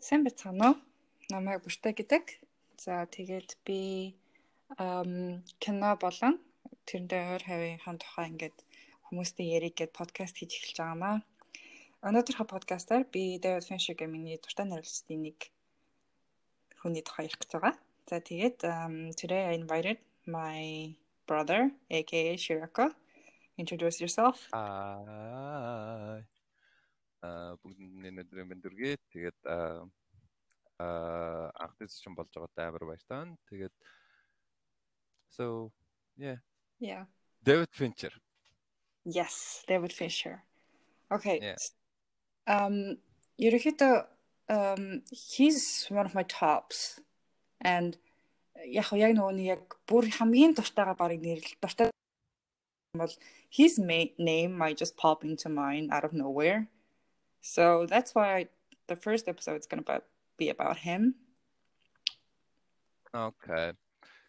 Сайн байцгаана уу? Намайг Бүртэ гэдэг. За тэгээд би кино болон тэрнтэй ойр хавийнхаа тухай ингээд хүмүүстэй ярих гээд подкаст хийж эхэлж байгаамаа. Өнөөдрийнхөө подкастаар би David Fincher гэмийн дуртай найруулагчдын нэг хүний тухай ярих гэж байгаа. За тэгээд today I invited my brother aka Shirako. Introduce yourself. Аа бүгдэнд өнөөдөр мэнд дүргээ. Тэгээд аа анх дээдс чинь болж байгаатай амар баяртай. Тэгээд so yeah. Yeah. David Fincher. Yes, David Fincher. Okay. Yeah. Um ерөөхдөө um he's one of my tops and яг яг нөгөө нэг яг бүр хамгийн дуртайгаа барыг нэрлэл дуртай бол his name might just pop into mind out of nowhere. So that's why the first episode is going to be about him. Okay.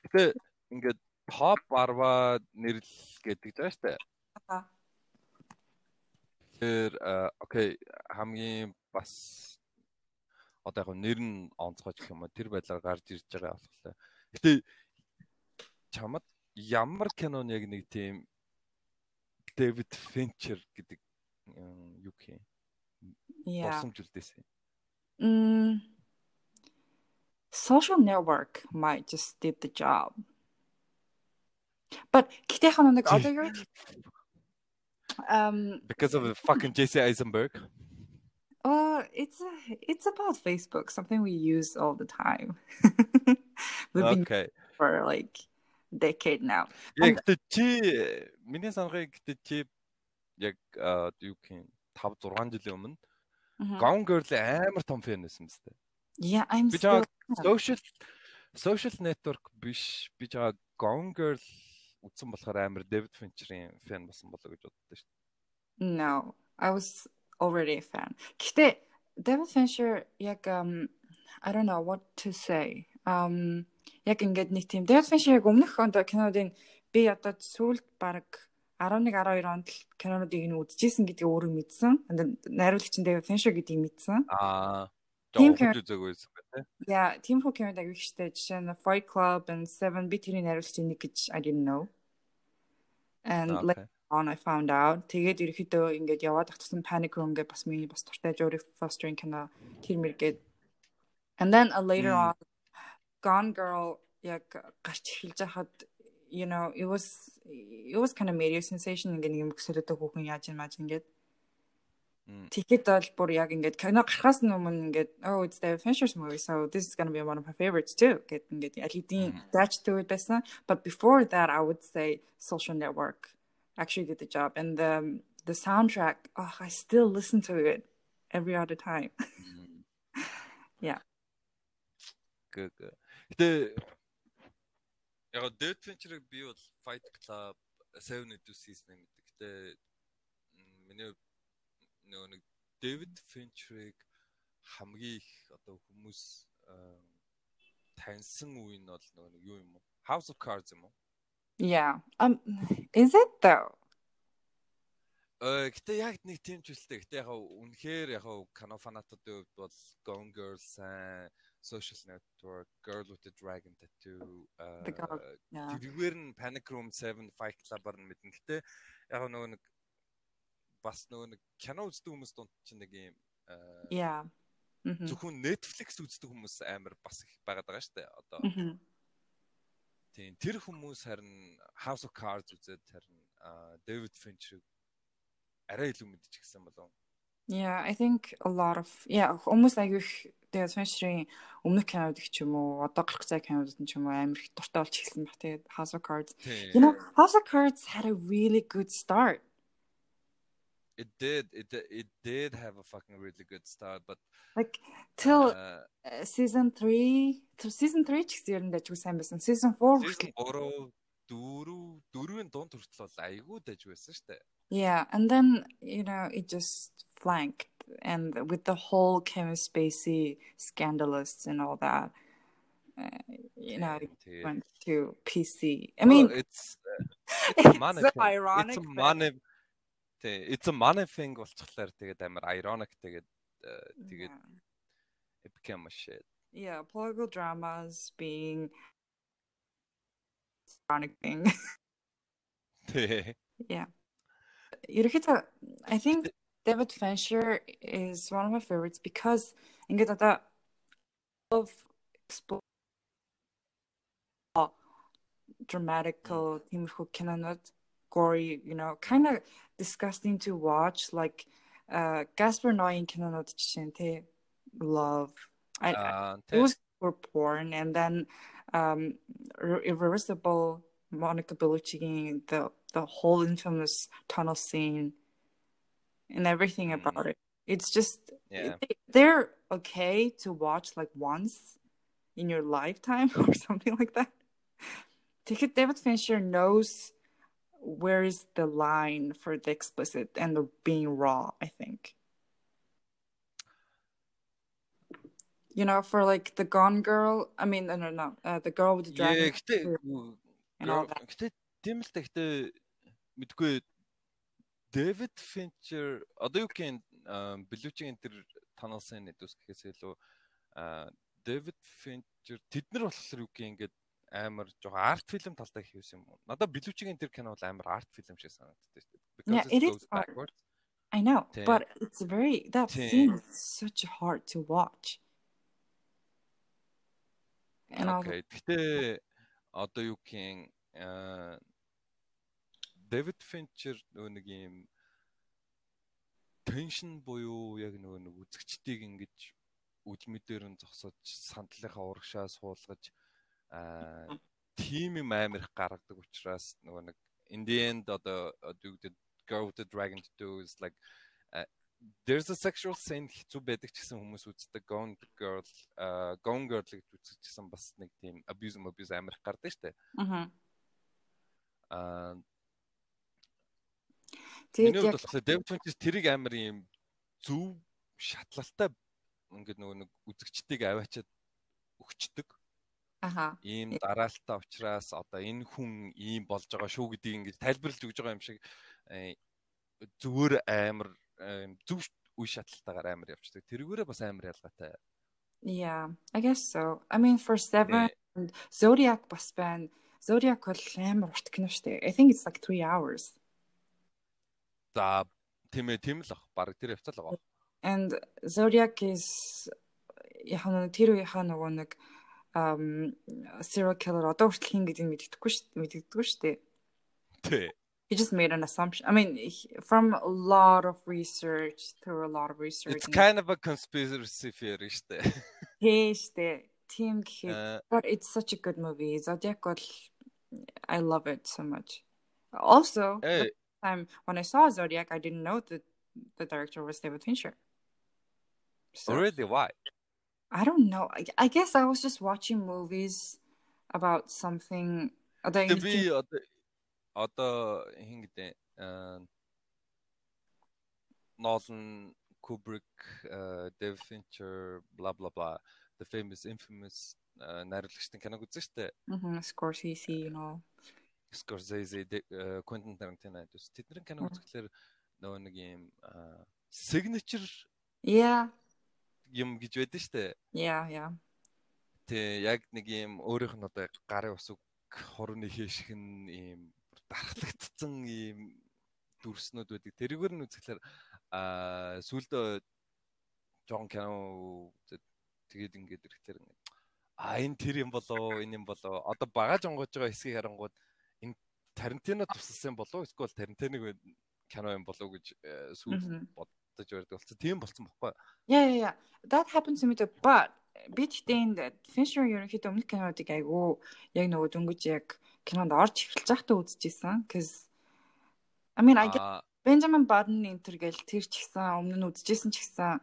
Гэтэ ингээд pop арва нэрлэл гэдэг жаа штэ. Аа. Тэр окей хамгийн бас одоо яг нэр нь онцгой гэх юм уу тэр байдлаар гарч ирж байгаа болохоор. Гэтэ чамд ямар кинон яг нэг тийм Дэвид Финчер гэдэг юу гэх юм Дурсамжлдээсэн. Mm. Social network might just did the job. But гэтээ ханаа нэг одоо юу um because of the fucking JC Eisenberg. Uh it's a, it's about Facebook, something we use all the time. We've been okay. for like decade now. Яг чи миний санахыг гэтээ чи яг юу гэх 5 6 жилийн өмнө Gone Girl амар том фэн байсан мэт. Yeah, I'm би still social social network биш. Би жаа Gone Girl үзсэн болохоор амар David Fincher-ийн фэн болсон болоо гэж боддоо шүү дээ. No, I was already a fan. Гэхдээ David Fincher яг um I don't know what to say. Um яг ингээд нэг тийм David Fincher яг өмнөх онд кинодын би одоо сүүлд баг 11 12 онд л кинонуудыг нь үзчихсэн гэдгийг өөрөө мэдсэн. Найруулагч нь Дэвид Финшер гэдгийг мэдсэн. Аа. Тийм үзэг байсан байх. Yeah, тийм хөө кинод агиг штэ жишээ нь Fight Club and Seven би тэрийн найруулагчийн нэг гэж I didn't know. And later on I found out. Тэгээд ерөөхдөө ингээд яваад тагтсан Panic Room гэдэг бас миний бас туртай Jodie Foster-ийн кино тэр мэргээд And then uh, later on Gone Girl яг гарч эхэлж хахад you know it was it was kind of media sensation ингээ нэг юм өсөлтөд хүүхэн яаж юм ааж ингээд Тэгэхэд бол бүр яг ингээд кино гарахаас өмнө ингээд oh it's the Fincher's movie so this is going to be one of my favorites too гэт ингээд алидийн attached to it байсан but before that I would say Social Network actually did the job and the the soundtrack oh I still listen to it every other time yeah good good Гэтэ Яг Dead Venture-ыг би бол Fight Club, Seven Education гэдэг. Гэтэ миний нөгөө нэг David Fincher-ыг хамгийн их одоо хүмүүс таньсан үе нь бол нөгөө нэг юу юм уу? House of Cards юм уу? Yeah. Um is it though? Э гэтээ яг нэг тийм ч үлтэй. Гэтээ яг үнэхээр яг кино фанатуудын хувьд бол Gone Girl сайн social network, girl with the dragon tattoo. Тэргээр нь Panic Room 7 Fight Club-аар нь мэднэ. Гэтэ яг нөгөө нэг бас нөгөө нэг кино үздэг хүмүүс дунд чинь нэг юм яа. Зөвхөн Netflix үздэг хүмүүс амар бас их байгаад байгаа шүү дээ. Одоо. Тийм тэр хүмүүс харин House of Cards үзээд харин David Fincher арай илүү мэдчихсэн болов. Yeah, I think a lot of yeah, хүмүүс аягүй тэгээд Fincher-ийн өмнөх кинод их ч юм уу, одоо гарах цай кинодод ч юм уу амар их дуртай болж эхэлсэн баг. Тэгээд House of Cards. You know, House of Cards had a really good start. It did. It it did have a fucking really good start, but like till uh, season 3, till season 3 ч гэсэн ер нь дайггүй сайн байсан. Season 4 season 3 дөрөв дөрвийн дунд хүртэл бол айгүй дайж байсан шүү дээ. Yeah, and then you know, it just flanked and with the whole Kevin Spacey scandalous and all that. Uh, you know, it went to PC. I mean, well, it's uh, it's, it's money so ironic. It's a money. It's a money thing болчихлоор тэгээд амар ironic тэгээд тэгээд it became a shit. Yeah, political dramas being ironic thing. yeah. Yurikita, I think David Fincher is one of my favorites because 인게다가 of explore dramatical mm. team who cannot gory, you know, kind of disgusting to watch. Like uh, Gaspar noy in Kinanot Chente, love. I, uh, I, it was for born, and then um irreversible Monica Bellucci the the whole infamous tunnel scene and everything mm. about it. It's just yeah. they're okay to watch like once in your lifetime or something like that. David Fincher knows where is the line for the explicit and the being raw, I think. You know, for like the Gone Girl, I mean, no, no, no, uh, the girl with the dragon. Yeah, and all that. Гэтэ тийм л тэгтээ мэдгүй Дэвид Финчер одоо юу юм Блючийн тэр таналсан нэдүс гэхээс илүү Дэвид Финчер тэд нар болохоор юу гэх ингээд амар жоо арт фильм талтай хийсэн юм? Надад Блючийн тэр кино бол амар арт фильм шиг санагддаг шүү дээ. Yeah, it is. I know, but it's very that scene is such hard to watch. Okay. Гэтэ одоо юу юм Дэвид Финчер нэг юм теншн буюу яг нөгөө нэг үзэгчдийг ингэж үдмэдээр нь зогсоож сандлынхаа урагшаа суулгаж аа тим юм амирх гаргадаг учраас нөгөө нэг in the end одоо гэдэг go with the dragon to do is like there's a sexual scene хэцүү байдаг ч гэсэн хүмүүс үздэг gone girl uh, gone girl гэж үзчихсэн бас нэг тийм abuse abuse амирх гардаг штэ. Аа Аа Тэгээд яг David Fincher тэрийг амар юм зөв шатлалтай ингээд нөгөө нэг үзэгчдийг аваачаад өгчдөг. Аха. Ийм дараалтаа учраас одоо энэ хүн ийм болж байгаа шүү гэдгийг ингээд тайлбарлаж өгж байгаа юм шиг э, зүгээр амар зөв үе шатлалтаагаар амар явчихдаг. Тэргүүрээ бас амар ялгаатай. Yeah, I guess so. I mean for 7 Zodiac бас байна. Zodiac бол амар урт кино шүү дээ. I think it's like 3 hours. За тийм ээ тийм л ах баг тэр явцал байгаа. And Zodiac is яхан тэр үеийнхаа нөгөө нэг um serial killer одоо хүртэл хин гэдгийг мэддэггүй шүү мэддэггүй шүү дээ. Тий. He just made an assumption. I mean, from a lot of research, through a lot of research. It's kind of a conspiracy theory шүү дээ. Тий шүү дээ. Тийм гэхэд but it's such a good movie. Zodiac бол I love it so much. Also, hey. the time when I saw Zodiac, I didn't know that the director was David Fincher. So, really? Why? I don't know. I, I guess I was just watching movies about something. Одоо би одоо Одоо хин гэдэг Nolan, Kubrick, David Fincher, blah blah blah. The famous infamous найруулагчдын киног үзэн штэ. Аа, Scorsese you know. Scorsese, Quentin Tarantino гэдэг. Тэдний кино үзэхлээр нөгөө нэг юм signature Yeah. юм гэж байдаг штэ. Yeah, yeah. Тэ яг нэг юм өөрийнх нь одоо гарын усыг хорны хийших нь ийм дархлагдсан ийм дүрснүүд байдаг. Тэрүүгээр нь үзэхлээр аа сүулдэ жоон кино тэгээд ингээд ирэхлээр а энэ тэр юм болоо энэ юм болоо одоо багаж онгож байгаа хэсгийг харангууд энэ Тарантино тусалсан болов эсвэл Тарантиног кино юм болов гэж э, сүүл бодож байдаг болсон. Тийм болсон бохгүй. Yeah yeah yeah. That happened to me. But би тэгтээ Fincher ерөнхийдөө өмнөх кинодыг айгүй яг нөгөө дөнгөж яг кинонд орж эхэлж байхдаа үзчихсэн. Cause I mean I get Benjamin Button энтер гэл тэр ч гэсэн өмнө нь үзчихсэн ч гэсэн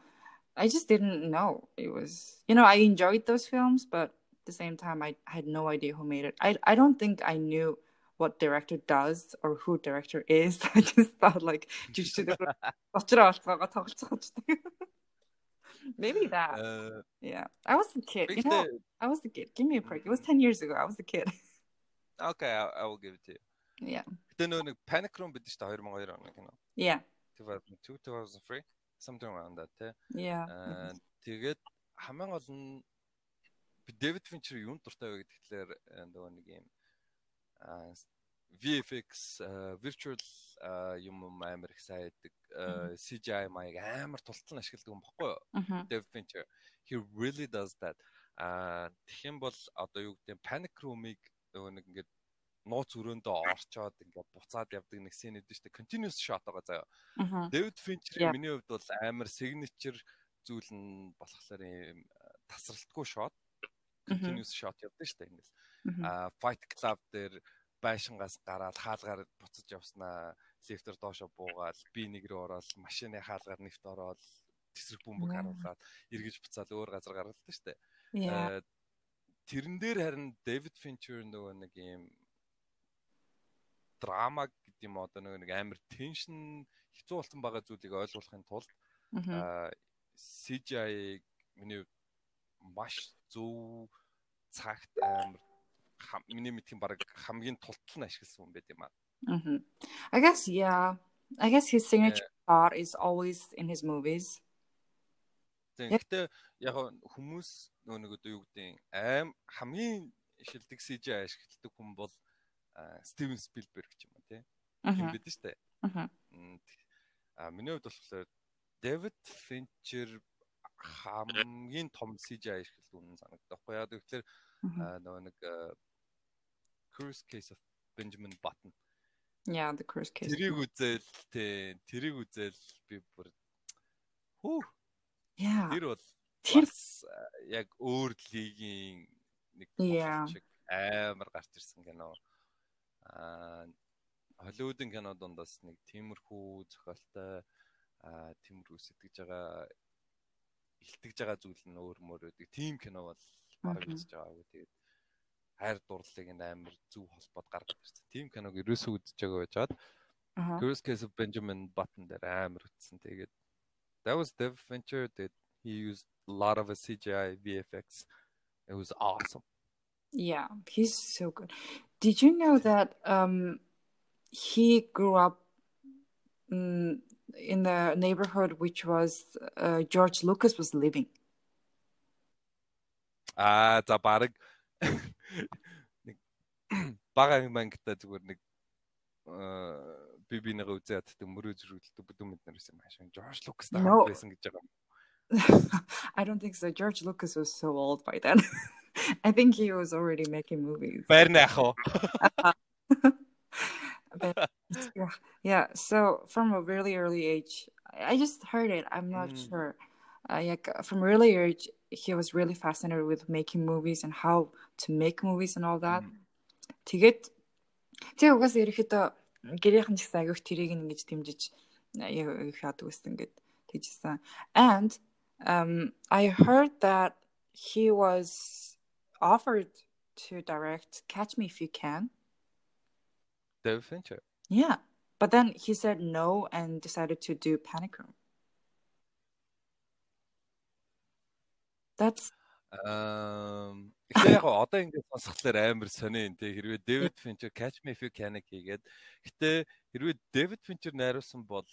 I just didn't know. It was, you know, I enjoyed those films, but at the same time, I, I had no idea who made it. I, I don't think I knew what director does or who director is. I just thought like, maybe that. Uh, yeah, I was a kid. You know, I was a kid. Give me a break. It was ten years ago. I was a kid. Okay, I, I will give it to you. Yeah. Гэтэ нөө нэг Panic Room бид дээ 2002 оны кино. Yeah. 2002 2003 something around that те. Yeah. Аа тэгээд хамгийн гол нь Дэвид Финчер юунд дуртай вэ гэхлээр нөгөө нэг юм VFX virtual юм амар их сайдаг CGI маяг амар тултал ашигладаг юм баггүй юу? Дэвид Финчер he really does that. Аа тэгэх юм бол одоо юу гэдэг Panic Room-ыг нөгөө нэг ингээд нууц өрөөндөө орчоод ингээд буцаад явдаг нэг сцен үүдэн штэ continuous shot байгаа заяа. Дэвид Финчер миний хувьд бол амар signature зүйл нь болохоор юм тасралтгүй shot. Continuous shot явдаг штэ ингээс. А Fight Club дээр байшингаас гараад хаалгаар буцаж явснаа. Лифтер доошо буугаад би нэг рүү ороод машины хаалгаар нэвт ороод тесрэг бөмбөг харуулад эргэж буцаад өөр газар гаргалдаг штэ. Тэрэн дээр харин Дэвид Финчер нөгөө нэг юм драма гэдэг юм одоо нэг амар теншн хэцүү болсон байгаа зүйлийг ойлгуулахын тулд CGI миний маш зөв цагт амар миний мэдхийн баг хамгийн тултал нь ашигласан хүн байт юм аа. I guess yeah. I guess his signature part is always in his movies. Тэгэхдээ яг хүмүүс нөгөө нэг одоо юу гэдэг аим хамгийн шилдэг CGI ашигладаг хүн бол Стивен Спилберг ч юм уу тий. юм бид штэ. Аа миний хувьд болохоор Дэвид Финчер хамгийн том CGI ашиглалт үнэн санагдах байхгүй яа тэгэхээр нөгөө нэг Cruise Case of Benjamin Button. Yeah, the Cruise Case. Тэрийг үзэл тий, тэрийг үзэл би бүр хүү. Тэр бол бас яг өөр лигийн нэг шиг амар гарч ирсэн кино аа Холливуудын кино дундаас нэг тиймэрхүү зохиолтой аа тиймэрхүү сэтгэж байгаа илтгэж байгаа зүйл нь өөр мөр үүдэг. Тим кино бол бараг үзэж байгаагүй. Тэгээд хайр дурлалыг амар зөв холбоод гаргаж ирсэн. Тим киног ерөөсөө үзэж байгаа байжгаад Girls Case of Benjamin Button дээр амар утсан. Тэгээд that was Dev Venture that he used a lot of a CGI VFX. It was awesome. Yeah, he's so good. Did you know that um, he grew up um, in the neighborhood which was uh, George Lucas was living? Аа за баг нэг бага мангта зүгээр нэг би би нэг үзээд тэг мөрөө зөрүүлдэг бүдүүн мэд нараас юм хаашаа George Lucas таа байсан гэж байгаа юм. I don't think so. George Lucas was so old by then. I think he was already making movies. Bernejo. but yeah, yeah, so from a really early age, I just heard it. I'm not mm. sure. Uh, like from really age, he was really fascinated with making movies and how to make movies and all that. Тэгээд тэг угаас ерөөхдөө гэрийнхэн ч гэсэн агиох тэрийг ингэж дэмжиж яг их яадаг гэсэн ингээд тэгжсэн. And um I heard that he was offered to direct Catch Me If You Can. David Fincher. Yeah. But then he said no and decided to do Panic Room. That's Um ихтэй яг одоо ингээд сонсохлоор амар сонио энэ хэрвээ David Fincher Catch Me If You Can хийгээд гэтээ хэрвээ David Fincher найруулсан бол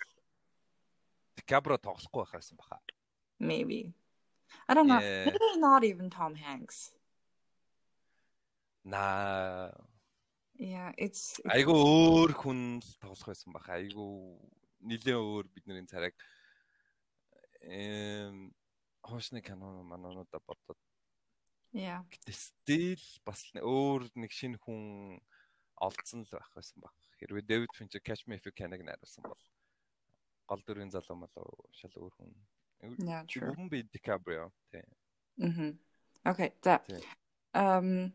DiCaprio тоглохгүй байх байсан баха. Maybe. I don't know. Yeah. Maybe not even Tom Hanks. Nah. Yeah, it's айгу өөр хүн тоглох байсан баха. Айгу нилээ өөр бидний царайг эм хоошны кино манонуудаа бодоод Yeah. Гэтэ стил бас өөр нэг шинэ хүн олдсон л байх байсан баг. Хэрвээ David Fincher Catch Me If You Can-ыг найруулсан бол гол дөрвийн залуу малуу шал өөр хүн. Yeah, true. Хүн би DiCaprio тий. Mhm. Okay, that. Um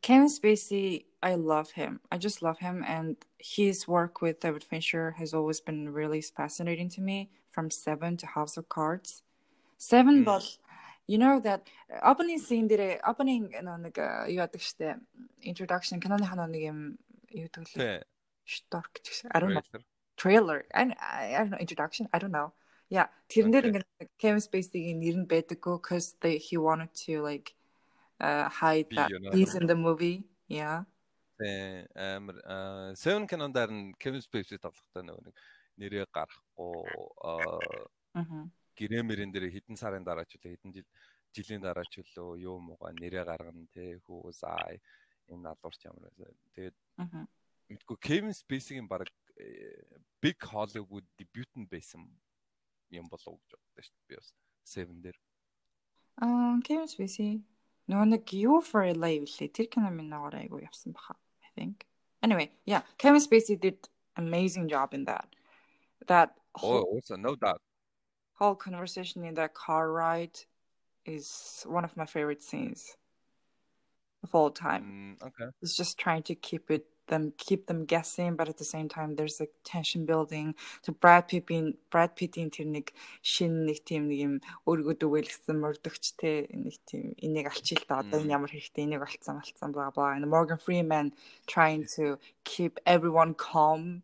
Kevin Spacey, I love him. I just love him, and his work with David Fincher has always been really fascinating to me. From Seven to House of Cards, Seven, mm. but you know that opening scene дээр opening нэг юу яадаг штэ introduction киноныхаа нэг юм юу гэдэг лээ. Short гэж. I don't know. Trailer. I, I don't know introduction. I don't know. Yeah, тэрэн дээр ингээд Kevin Spacey-гийн нэр нь байдаггүй because they he wanted to like uh, hide that he's in the movie. Yeah. Тэ амар Seven Canon-аар нь Kevin Spacey тоглохтой нөгөө нэг нэрээ гарахгүй аа гэрэмэрэн дээр хэдэн сарын дараа ч үлээ хэдэн жил жилийн дараа ч үлээ юу мууга нэрээ гаргана те хүү заа энэ надуурч ямар тэгээд мэдгүй Kevin Spacey-ийн баг big Hollywood debut нь байсан юм болов уу гэж боддог шүү дээ би бас Seven дээр. Аа Kevin Spacey нөгөө нэг You for LA үлээ тэр кино минь ногоор айгу явсан баха I think. Anyway yeah Kevin Spacey did amazing job in that. That whole, oh, also no doubt. Whole conversation in that car ride is one of my favorite scenes of all time. Mm, okay. It's just trying to keep it them keep them guessing, but at the same time there's a tension building. So Brad Pitt Brad Pitt-ийн тэр нэг шин нэг тийм нэг юм өөргөө дүгээлгсэн мөрдөгчтэй нэг тийм энийг алчил та одоо энэ ямар хэрэгтэй энийг олцсон олцсон blah blah and Morgan Freeman trying to keep everyone calm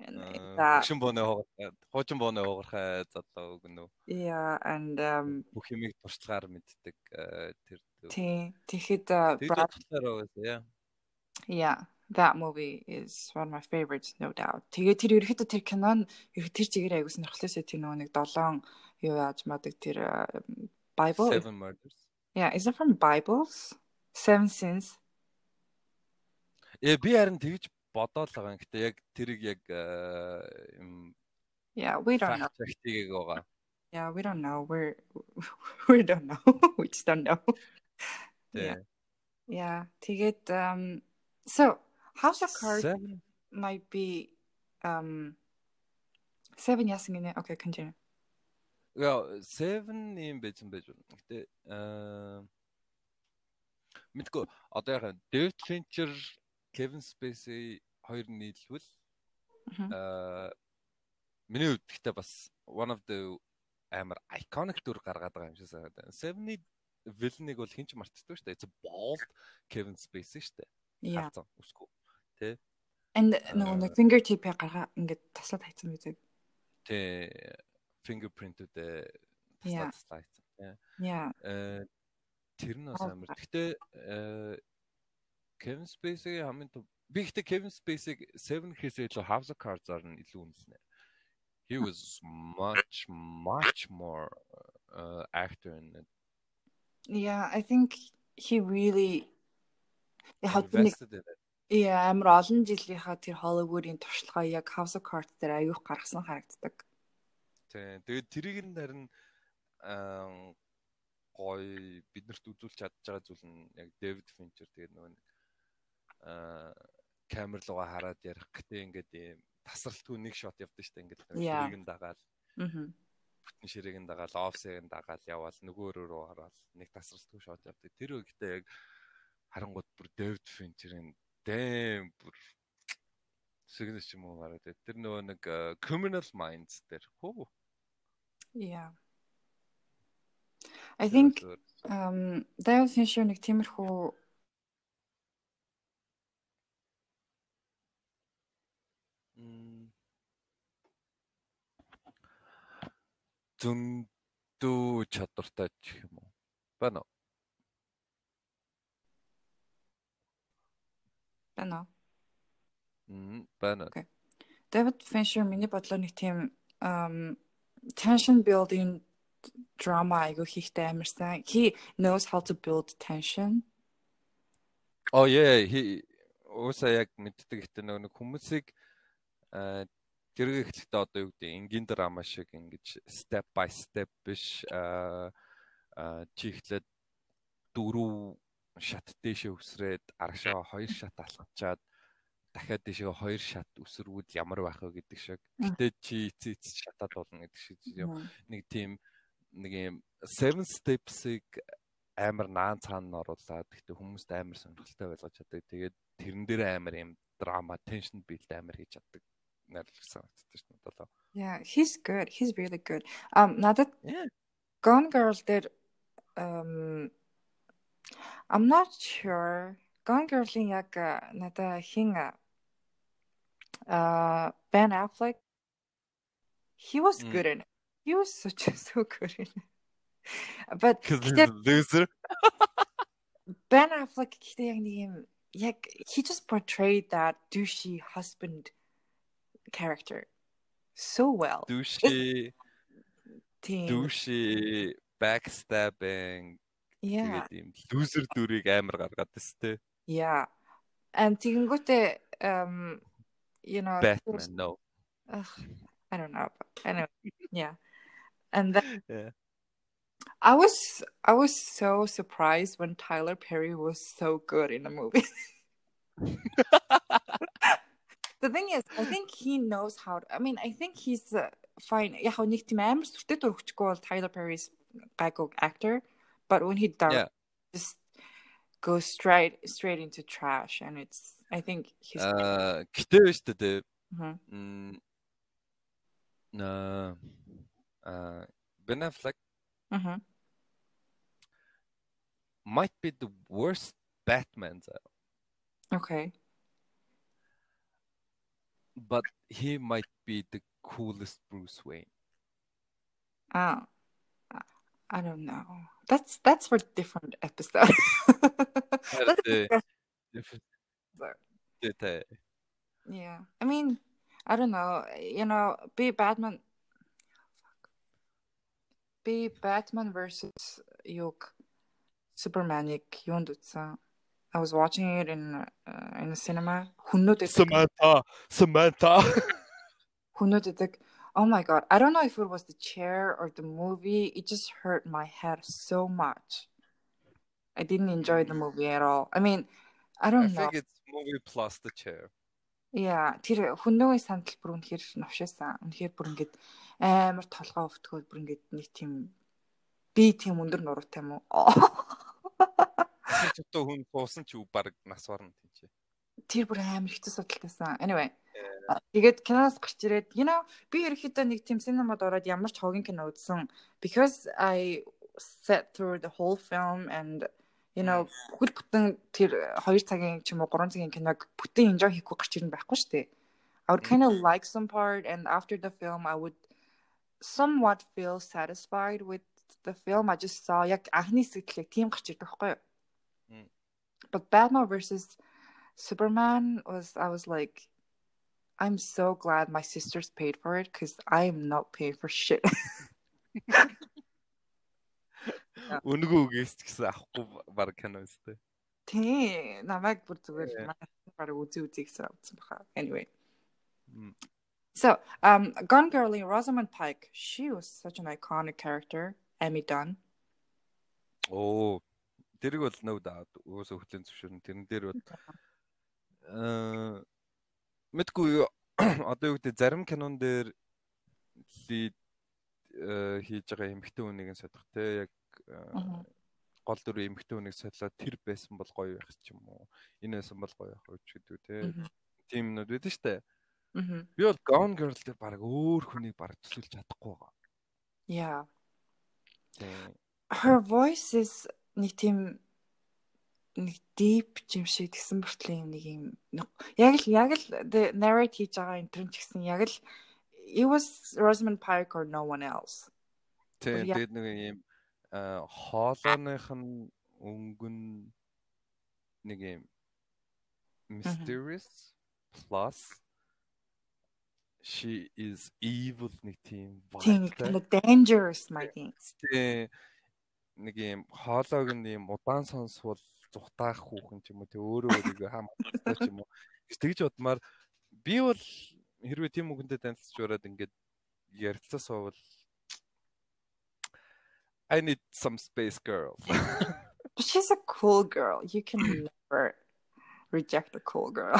Хөгшин бооны хоогархаа, хуучин бооны хоогархаа залуу гэнэ үү? Yeah, and um бүх юмыг туршлагаар мэддэг тэр. Тий. Тэгэхэд Brad yeah. Yeah, that movie is one of my favorites no doubt. Тэгээ тэр ерөөхдөө тэр кинон ерөөд тэр чигээр аягүй сонирхолтой тэр нөгөө нэг 7 юу яаж мадаг тэр Bible Seven Murders. Yeah, is it from Bibles? Seven Sins. Э би харин тэгж бодоол байгаа. Гэтэ яг тэрийг яг юм Yeah, we don't know. Фактийг байгаа. Yeah, we don't know. We're we don't know. we just don't know. Yeah. Yeah. Тэгээд um so House of Cards seven. might be um seven яасан гинэ. Okay, continue. Яа, seven юм байсан байж болно. Гэтэ аа мэдгүй одоо яг David Fincher Kevin Spacey хоёр нийлвэл аа миний хувьд гэхдээ бас one of the амар iconic дүр гаргаад байгаа юм шиг санагдав. Seven-ийн villain-ыг бол хинч мартдаг шүү дээ. It's a bald Kevin Spacey шүү дээ. Харцсан үсгүй. Тэ. And нөгөө нэг fingertip-ийг гаргаа ингээд таслаад хайцсан гэдэг. Тэ. Fingerprint-үүдээ таслаад таслаад хайцсан. Yeah. Э тэр нь бас амар. Гэхдээ Kevin Spacey хамгийн би ихтэй Kevin Spacey 7 гэхээс илүү House of Cards-аар нь илүү үнэлнэ. He was much much more uh, actor in it. Yeah, I think he really invested in it. Yeah, амар олон жилийнхаа тэр Hollywood-ийн туршлагаа яг House of Cards дээр аюух гаргасан харагддаг. Тий. Тэгээд тэрийг нь харин гоё биднэрт үзүүлж чадж байгаа зүйл нь яг David Fincher тэгээд нөгөө камер руугаа хараад ярих гэдэг ингээд ийм тасралтгүй нэг шот явдаг штэ ингээд ширээг нь дагаал. Аа. Бүтэн ширээг нь дагаал, офсыг нь дагаал яваал нөгөө рүү хараад нэг тасралтгүй шот явдаг. Тэр үедээ яг харангууд бүр Дэвид Финчерийн дэм бүр сигнэс юм уу гараад тэр нөгөө нэг criminal minds дээр хөө. Yeah. I think um Дэвид Финчер нэг тиймэрхүү зөндөө чадвартай ч юм уу. Байна уу? Байна уу? Мм, байна. David Fincher миний бодлоор нэг тийм tension building drama айгу хийхтэй амарсан. He knows how to build tension. Oh yeah, he ууса яг мэддэг ихтэй нэг хүмүүсийг тэргээ эхлэхдээ одоо юу гэдэг энгийн драма шиг ингэж step by step биш аа чи эхлээд дөрөв шат дэшээ өсрээд арагшаа хоёр шат алхачаад дахиад дэшээ хоёр шат өсрвүүд ямар байх вэ гэдэг шиг. Гэтэ чи эцэц шатаад болно гэдэг шиг нэг тийм нэг юм seven steps-ыг амар наан цаана оруулаад гэхдээ хүмүүст амар сонирхолтой байлгаж чаддаг. Тэгээд тэрэн дээр амар юм драма, tension build амар хийж чаддаг найруулагч санагддаг шүү дээ долоо. Yeah, he's good. He's really good. Um надад Gone Girl дээр um I'm not sure. Gone Girl-ийн яг надад хин uh Ben Affleck he was good in it. He was such a so good in it. But loser. Ben Affleck гэхдээ яг нэг юм яг he just portrayed that douchey husband character so well. Douchey. Тийм. Дүүши backstabbing Yeah. тэгээд ийм loser дүрийг амар гаргаад тест те. Yeah. And тэгэнгүүтээ um you know Batman no. Ugh, I don't know. But anyway, yeah. And then Yeah. I was I was so surprised when Tyler Perry was so good in the movie. the thing is, I think he knows how. To, I mean, I think he's uh, fine. Яг нэг тийм амар сүртэй дөрөвчгүй бол Tyler Perry's гайгүй actor, but when he does, Yeah. just goes straight straight into trash, and it's. I think he's. Аа гэтээ биш үү те. Mhm. Мм на а Ben Affleck Mhm. might be the worst Batman though, Okay. but he might be the coolest Bruce Wayne. Oh, I don't know. That's that's for different episode. yeah, I mean, I don't know. You know, be Batman. Be Batman versus Yok, Superman. You want I was watching it in uh, in the cinema. Хүннүүд идэг. Samantha, Samantha. Хүннүүд идэг. Oh my god. I don't know if it was the chair or the movie. It just hurt my head so much. I didn't enjoy the movie at all. I mean, I I don't know. think it's movie plus the chair. Яа, тэр хүннөөгийн сандал бүр үнэхээр навшаасан. Үнэхээр бүр ингээд амар толгоо өвтгөө бүр ингээд нэг тийм би тийм өндөр нуруутай юм уу? Тэр ч одоо хүн туусан ч баг нас барна тийм чи. Тэр бүр амар хэцүү судалтайсан. Anyway. а, Тэгээд киноос гарч ирээд you know би ерөөхдөө нэг тийм синемад ороод ямар ч хогийн кино үзсэн because I sat through the whole film and you know хөл бүтэн тэр 2 цагийн ч юм уу 3 цагийн киног бүтэн enjoy хийхгүй гарч ирнэ байхгүй шүү дээ. I would kind of like some part and after the film I would somewhat feel satisfied with the film I just saw яг анхны сэтгэлээ тийм гарч ирдэг байхгүй юу? Mm. But Batman versus Superman was I was like I'm so glad my sisters paid for it because I am not paying for shit. Үнгүү үгээс ч гэсэн авахгүй баг кино өстэй. Тий, намайг бүр Yeah. зүгээр баг үзий үзий гэсэн авсан баха. Anyway. Mm. So, um Gone Girl in Rosamund Pike, she was such an iconic character. Emmy Dunn. Оо. Тэрийг бол нөө даа уусаа хөтлийн зөвшөөрн тэрэн дээр бол аа мэдгүй одоо юу гэдэг зарим кинон дээр лид э, хийж байгаа эмхтэн хүнийг содох те яг э, гол дүр эмхтэн хүнийг содлоо тэр байсан бол гоё байх ч юм уу? Энэ байсан бол гоё байх ч гэдэг те? Тийм нүд байдаг штэ би бол Gone Girl дээр баг өөр хүнийг баг төсөөлж чадахгүй байгаа. Тийм Her voice is нэг тийм нэг deep юм шиг тэгсэн бүртлээ юм нэг юм яг л яг л the narrate хийж байгаа интерн ч гэсэн яг л it was Rosamund Pike or no one else. Тийм тэгээд нэг юм хоолойных нь өнгөн нэг юм mysterious plus she is evil нэг тийм Тийм kind of dangerous my thing. Нэг юм хоолойг нь юм удаан сонсвол зүхтаах хүүхэн ч юм уу тий өөрөө өөрийгөө хамгаалдаг ч юм уу тэгж бодмаар би бол хэрвээ тийм үгэнтэй танилцж ураад ингээд ярилцаа суувал I need some space girl. But she's a cool girl. You can never reject a cool girl.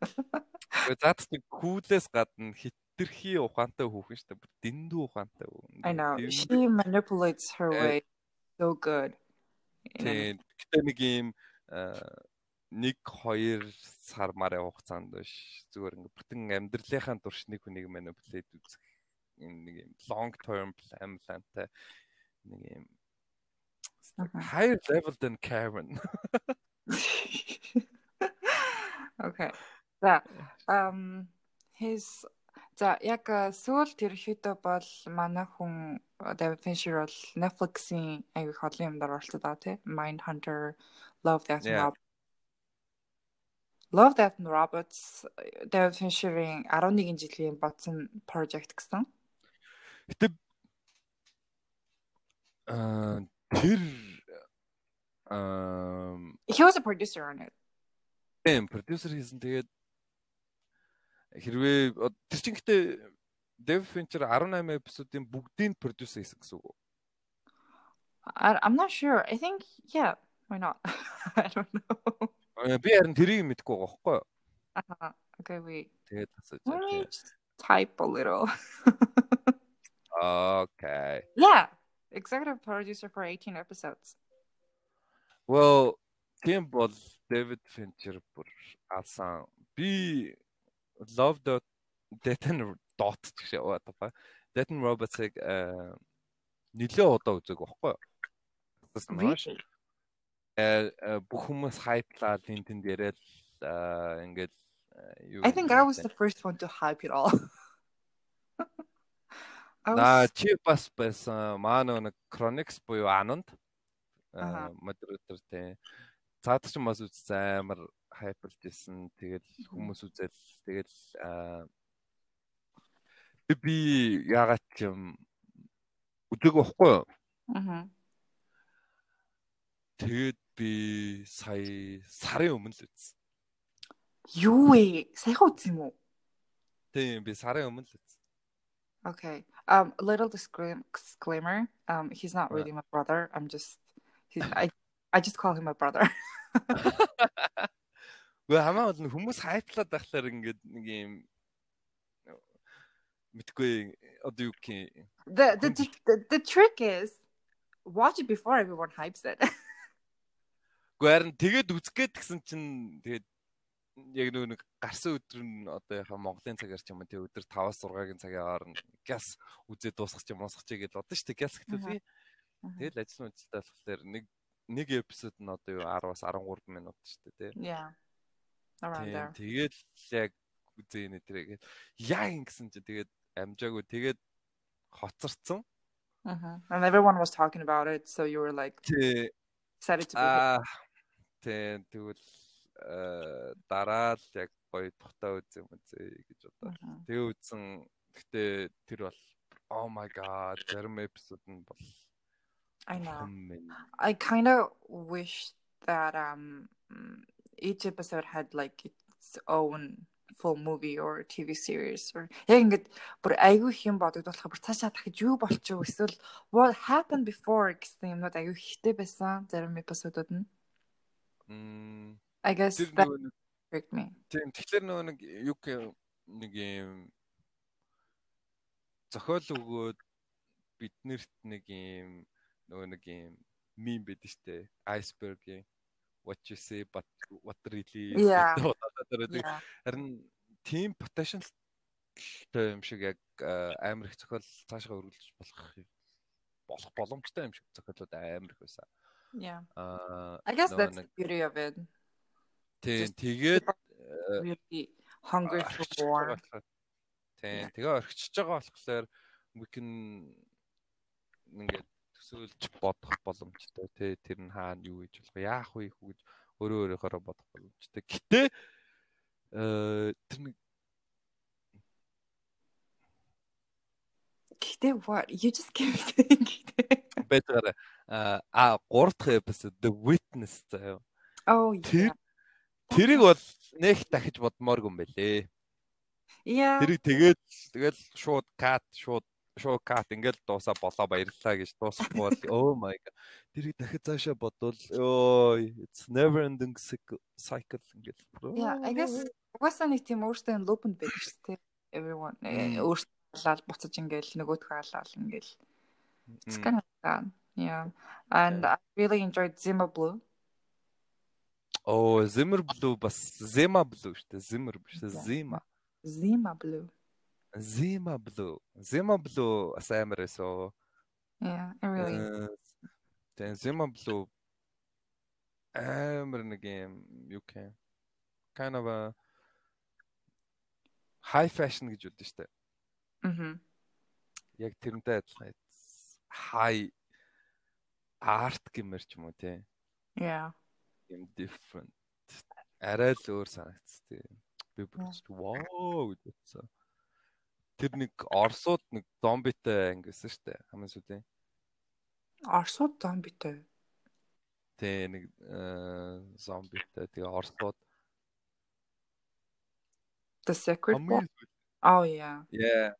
Гэхдээ заад нэг күүлээс гадна хитрхи ухаантай хүүхэн шүү дээ. Дэндүү ухаантай. I know. She manipulates her Eh. way so good. Тийм. Гэтэ нэг юм нэг хоёр сар марын хугацаанд биш зүгээр ингээ бүтэн амьдралынхаа туршныг хүнийг манипулейт үзэх нэг юм long term plan planтай нэг юм higher level than Karen. Okay. За um his за яг сүүлд ерөөхдөө бол манай хүн David Fincher бол Netflix-ийн аягүй хотлын юмдаар оролцоод байгаа тий. Mindhunter, Love Death and. Robots. Love Death and Robots э, David Fincher-ийн 11 жилийн бодсон project гэсэн. Гэтэ Аа тэр um he was a producer on it. Тийм, продюсер хийсэн. Тэгээд хэрвээ тэр чинь гэтээ Dev Fincher 18 эпизодын бүгдийг продюс хийсэн гэсэн үг үү? I'm not sure. I think yeah, why not? I don't know. Би харин тэрийг мэдгүй байгаа байхгүй юу? Аа. Okay, wait. Тэгээд асууж байна. Type a little. okay. Yeah, executive producer for 18 episodes. Well, тийм бол David Fincher бүр алсан. Би Love the Death and Dot гэж яваад байгаа. Death and Robots-ыг нэлээд удаа үзег байхгүй юу? Э бүх хүмүүс хайплаад энэ тэнд яриад ингээд I think I was the first one to hype it all. На чи бас байсан маа нэг Chronix буюу Anand модератор тий цаад ч бас үзсэн амар хайпалж исэн. Тэгэл хүмүүс үзэл тэгэл би яагаад ч юм үзег байхгүй юу? Аа. Тэгээд би сая сарын өмнө л үзсэн. Юу вэ? Саяхан үзсэн юм уу? Тийм би сарын өмнө л үзсэн. Okay. Um little disclaimer. Um he's not really my brother. I'm just he, I I just call him my brother. Гэхдээ хамаа бол хүмүүс хайплаад байхлаар ингээд нэг юм мэдгүй одоо юу гэх The the the, trick is watch it before everyone hypes it. Гэхдээ тэгээд үзгээд гисэн чинь тэгээд яг нэг гарсан өдөр нь одоо яхаа Монголын цагаар ч юм уу тэг өдөр 5-аас 6-гийн цагийн хооронд газ үзээд дуусгах юм уусгах чи гэж бодсон шүү дээ. Газ би тэгэл ажил үйлдэлтэй болохоор нэг нэг эпизод нь одоо юу 10-аас 13 минут шүү дээ тий. Yeah. Around there. Тэгээд яг үзээ нэ тэрэг яг ингэсэн чи тэгээд амжаагүй тэгээд хоцорцсон. Uh-huh. And everyone was talking about it so you were like excited to be Ah тэг тэгвэл э, дараа л яг гоё тухтаа үзэн үзээ гэж бодоо. Тэгээ үзсэн. Гэтэ тэр бол oh my god зарим эпизод нь бол I know. I kind of wish that um each episode had like its own full movie or TV series or яг ингээд бүр айгүй их юм бодогдуулах бүр цаашаа дахиж юу болчих эсвэл what happened before гэсэн юмнууд айгүй ихтэй байсан зарим эпизодууд нь. Мм I guess that tricked me. Тэгэхээр нөгөө нэг юу нэг юм зохиол өгөөд биднэрт нэг юм нөгөө нэг юм мим байдаг штэ iceberg-ийн what you say but what really is харин team potential юм шиг яг амар их зохиол цаашгаа өргөлж болох болох боломжтой юм шиг зохиолууд амар их байсан. Yeah. Uh, I guess that's the beauty of it. Тэгээд really hungry for more. Тийм тэгээ орхичж байгаа болохоор we can ингээд төсөөлж бодох боломжтой тий тэр нь хаана юу гэж болох яах вэ гэж өөрөө өөрөөхөөрөө бодох боломжтой. Гэтэ э тэр нэг Гэтэ what you just keep saying бэтэр а 3 дахь эпизод The Witness заяа. Oh yeah. Тэрийг бол нэг дахиж бодмооргүй юм байлээ. Yeah. Тэрийг тэгээд тэгэл шууд кат шууд шоу кат ингээл дуусаа болоо баярлалаа гэж дуусахгүй бол oh my god. Тэрийг дахиад цаашаа бодвол ой it's never ending cycle ингээл. Yeah i guess угаасаа нэг тийм өөртөө лупэнд байдаг шүү дээ everyone э, өөртөө халаал буцаж ингээл нөгөөдхөө халаал ингээл. It's kind of fun yeah. And i really enjoyed zima blue. Oh, Zimmer Blue бас Zima Blue шүү дээ. Zimmer биш Zima. Zima Blue. Zima Blue. Zima Blue бас амар байсан. Yeah, I really. Тэн Zima Blue амар нэг юм гэх kind of a high fashion гэж үдэн штэ. Мм. Яг тэрнтэй адилхан high art гэмэр ч юм уу те. Yeah. Юм different. Арай л өөр санагдц тийм. Би бүр wow гэж бодсон. Тэр нэг Оросууд нэг зомбитэй ангисан шүү дээ. Хамгийн сүүлийн. Орсууд зомбитэй. Тэ нэг зомбитэй тэгээ орсууд The Secret War. Oh yeah. Yeah.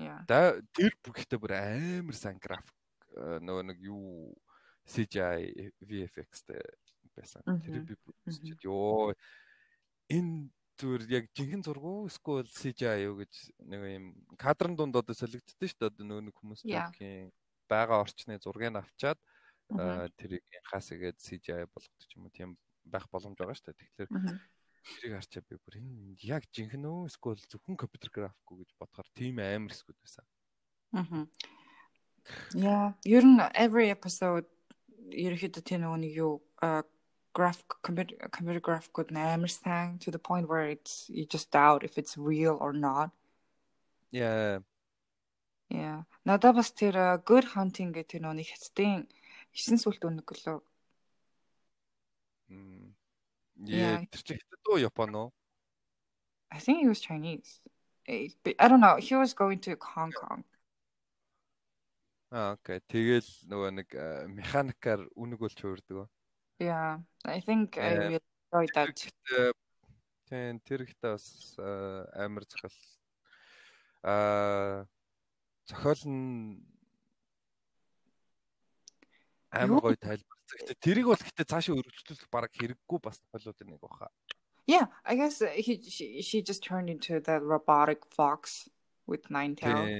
Yeah. Тэр бүгдээ бүр амар сайн график нөгөө нэг юу CGI VFX-тэй байсан. Тэр би үзчихээд ёо энэ зүгээр яг жинхэнэ зураг уу эсвэл CGI юу гэж нэг юм кадрын дунд одоо солигддөө шүү дээ одоо нөгөө нэг хүмүүс түүхийн байгаа орчны зургийг авчаад тэрийг хаас игээд CGI болгодог ч юм уу тийм байх боломж байгаа шүү дээ. Тэгэхээр тэрийг харчаа би бүр энэ яг жинхэнэ үү эсвэл зөвхөн компьютер график үү гэж бодохоор тийм амар эсгүүд байсан. Аа. Yeah, ер нь every episode ерөөхдөө тийм нөгөө нэг юу graphic computer computer graphic code амар сайн to the point where it's you just doubt if it's real or not. Yeah. Yeah. Надад бас тэр good hunting гэх тэр нэг хэцдийн 9 сүлт үнэг гэлөө. Мм. Yeah, тэр чи хятад уу Япон уу? I think he was Chinese. I don't know. He was going to Hong Kong. Аа, окей. Тэгэл нөгөө нэг механикаар үнэг болж хуурдаг. Yeah, I think I really enjoyed that. Тийм тэр ихтэй бас амар зохиол аа зохиол нь амар гоё тайлбарласан. Гэтэ тэрийг бол гэтээ цаашаа өргөжлүүлэх бараг хэрэггүй бас зохиолуудын нэг баха. Yeah, I guess he she, she just turned into that robotic fox with nine tails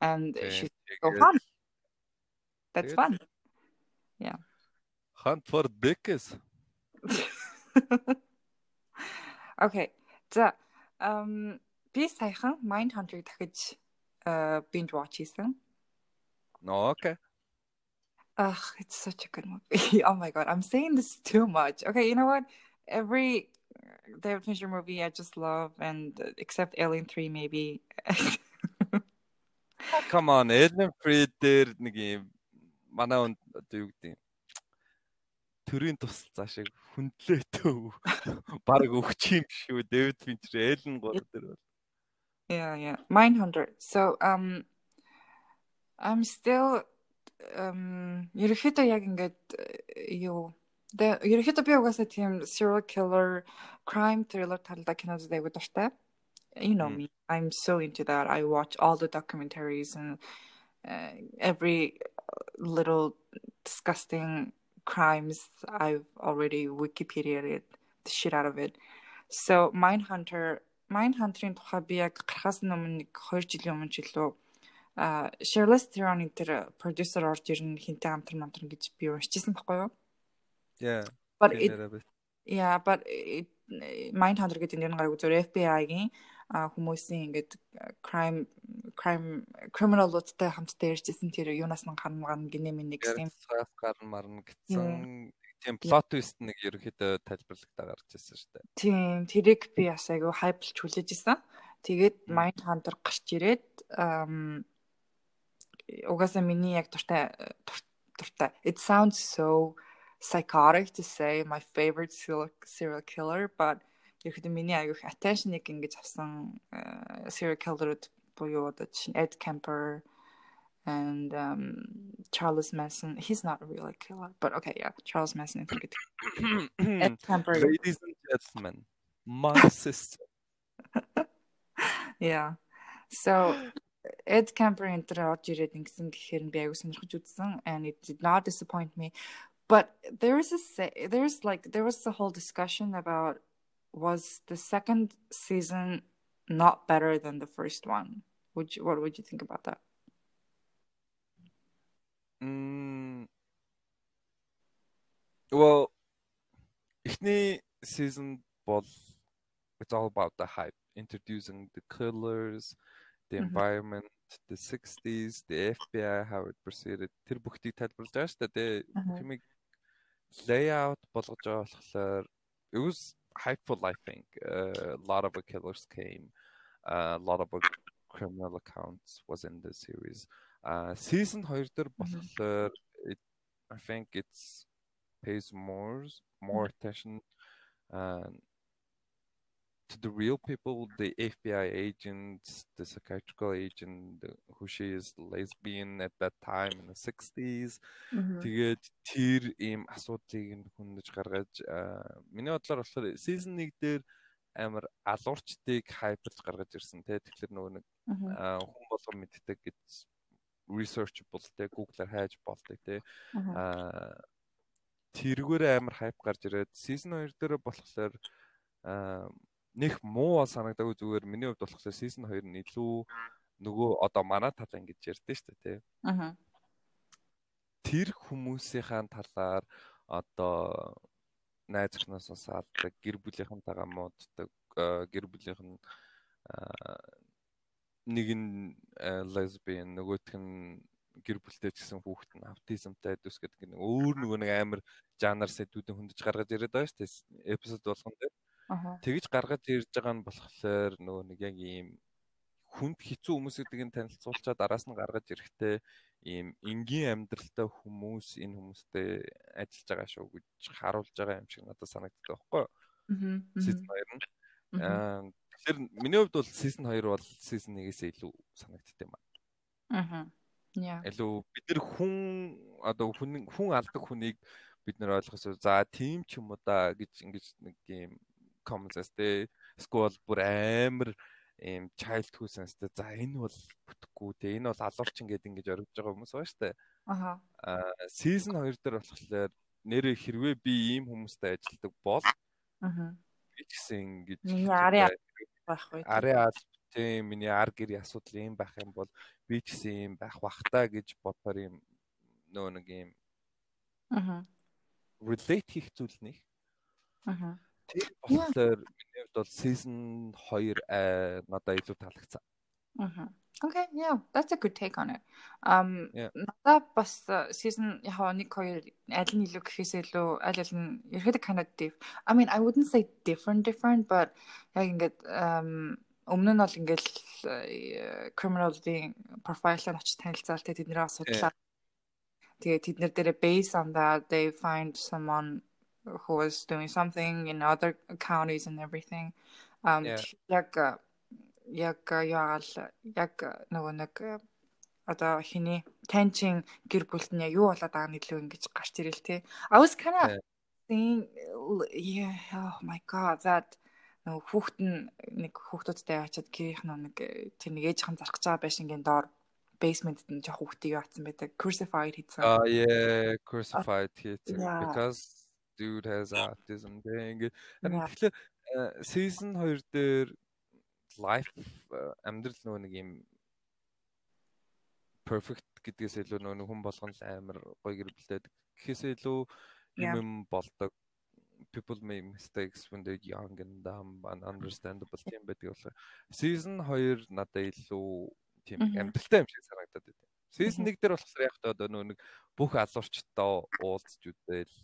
and she's so fun. That's fun. Yeah. Hunt for Dickies. Okay. За um би саяхан Mindhunter-ыг дахиж binge watch хийсэн. Okay. Ugh, it's such a good movie. oh my god, I'm saying this too much. Okay, you know what? Every David Fincher movie I just love, and uh, except Alien 3 maybe. Come on, Alien 3 дээр нэг юм манай одоо юу гэдэг юм Төрийн тусалцаа шиг хүндлээтэй баг өгч юм шүү Дэвид Финчер Эллен гол дээр бол Yeah yeah Mindhunter so um I'm still um ерөөхдөө яг ингээд юу Тэ ерөөхдөө би угаасаа тийм serial killer crime thriller талдаа кинод дэйгүү дуртай. You know me. I'm so into that. I watch all the documentaries and uh, every little disgusting crimes. I've already Wikipedia'd the shit out of it. So Mindhunter Mindhunter-ын тухай би яг гарахаас өмнө нэг 2 жилийн өмнө ч илүү а Charlize Theron-ын тэр продюсер орж ирнэ хинтээ хамтран хамтран гэж би уншижсэн байхгүй юу? Yeah. But it, yeah, but it, Mindhunter гэдэг нэр нь гараг зүгээр FBI-гийн хүмүүсийн ингээд crime crime criminal-уудтай хамтдаа ярьжсэн тэр юунаас нь гарна гарна гинэ минь нэг юм гарна марна гэсэн тийм plot twist нэг ерөөхдөө тайлбарлагтаа гарч ирсэн шүү дээ. Тийм, тэрийг би бас айгүй хайплж хүлээж исэн. Тэгээд Mind Hunter гарч ирээд угаасаа миний яг дуртай дуртай. It sounds so psychotic to say my favorite serial killer but ерөөхдөө миний аяг их attention-ыг ингэж авсан serial killer-ууд буюу одоо Ed Kemper and um, Charles Manson. He's not a real killer, but okay, yeah, Charles Manson. I think it. Ed Kemper. Ladies and gentlemen, my sister. yeah. So Ed Kemper энэ орж ирээд ингэсэн гэхээр би аягүй сонирхож үзсэн and it did not disappoint me. But there is a there's like there was a whole discussion about was the second season not better than the first one? Would you, what would you think about that? Mm, well, эхний season бол it's all about the hype, introducing the killers, the mm-hmm. environment, the 60s, the FBI, how it proceeded. Тэр бүгдийг тайлбарлаж байгаа шүү дээ. Хэмиг layout болгож байгаа болохоор it was hypeful I think. Uh, a lot of the killers came. Uh, a lot of criminal accounts was in the series. Uh, season 2 дээр болохоор I think it's pays more more attention uh, to the real people, the FBI agent, the psychiatrical agent, who she is lesbian at that time in the 60s. Тэгээд тэр ийм асуудлыг хүндэж гаргаж миний бодлоор болохоор season 1 дээр амар алуурчдыг хайперлж гаргаж ирсэн те. Тэгэхээр нөгөө нэг хүн болгон мэддэг гэж researchable те Google-аар хайж болдог те. Аа тэргээр амар хайп гарч ирээд season 2 дээр болохоор нэх муу санагдаагүй зүгээр миний хувьд болохоор season 2 нь илүү нөгөө одоо манай талаа ингэж ярьдэн шүү дээ тий. Аа. Тэр хүмүүсийнхаа талаар одоо найз охноос салдаг гэр бүлийнхэнтэйгээ мууддаг гэр бүлийнх нь нэг нь лесбиан нөгөөх нь гэр бүлтэй ч гэсэн хүүхэд нь аутизмтай дүүс гэдэг нэг өөр нөгөө нэг амар жанр сэдвүүдэн хөндөж гаргаж ирээд байгаа шүү дээ эпизод болгон дээр. Тэгж гаргаж ирж байгаа нь болохоор нөгөө нэг яг ийм хүнд хэцүү хүмүүс гэдгийг танилцуулчаад араас нь гаргаж ирэхдээ ийм энгийн амьдралтай хүмүүс энэ хүмүүстэй ажиллаж байгаа шүү гэж харуулж байгаа юм шиг надад санагддаг байхгүй юу? Season 2 нь. Аа тэгэхээр миний хувьд бол season 2 бол season 1-ээс илүү санагддаг юм аа. Аа. Яа. Илүү бид нар хүн одоо хүн хүн алдаг хүнийг бид нар ойлгосоо за тийм ч юм уу да гэж ингэж нэг юм commons те эсвэл бүр амар ийм childhood sense-тэй за энэ бол бүтэхгүй те энэ бол алуурчин гэдэг ингэж оргиж байгаа хүмүүс байна. Аха. Аа season 2 дээр болохоор нэрээ хэрвээ би ийм хүмүүстэй ажилладаг бол аха гэсэн ингэж миний арын байх бай. Арын ал тийм миний ар гэрийн асуудал юм байх юм бол би ч гэсэн юм байх бах та гэж бодохоор юм нөө нэг юм аха relate хийх зүйл нэг. Аха Тийм болохоор миний хувьд бол season 2 надад илүү таалагдсан. Аа. Okay, yeah, that's a good take on it. Um надад бас season яг нэг хоёр аль нь илүү гэхээс илүү аль аль нь ерөөдөө kind of diff. I mean, I wouldn't say different different but яг ингээд um өмнө нь бол ингээд criminal-ийн profile-аар очиж танилцаал тэ тэднэрээ асуудлаа. Тэгээ тэд нар дээрээ based on that they find someone who was doing something in other counties and everything. Um яг яг яагаал яг нөгөө нэг одоо хиний танчин гэр бүлт нь юу болоод байгаа нь илүү ингэж гарч ирэл тээ. I was kind of saying yeah oh my god that нөгөө хүүхэд нь нэг хүүхдүүдтэй очиад гэрийнх нь нэг тэр нэг ээжийнхэн зарах байгаа байшингийн доор basement нь жоох хүүхдийг яатсан байдаг crucified хийсэн. Ah yeah crucified хийсэн because dude has autism гэнгээ. Тэгэхээр season 2 дээр life амьдрал нөгөө нэг юм perfect гэдгээс илүү нөгөө хүн болгон л амар гоё гэр бүлтэй гэхээс илүү юм юм болдог. People make mistakes when they're young and dumb and understandable тийм байдаг болохоор. Season 2 надад илүү тийм амьдралтай юм шиг санагдаад байна. Season 1 дээр болохоор яг одоо нөгөө нэг бүх алуурчтай уулзч үдэл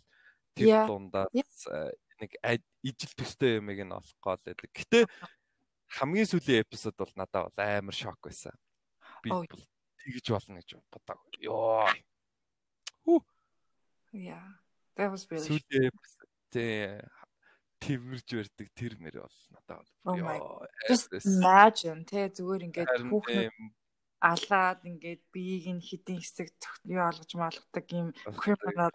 тэр дундаас э, нэг ижил төстэй юмыг нь олох гол байдаг. Гэтэ хамгийн сүүлийн эпизод бол надад бол амар шок байсан. Би тэгж болно гэж бодоагүй. Йоо. Хүү. Yeah. That was really сүүлийн эпизод тэрвэрж барьдаг тэр нэр бол надад бол ёо. Just imagine тэ зүгээр ингээд хүүхэн алаад ингээд биеийг нь хідэн хэсэг юу олгож маалгадаг юм criminal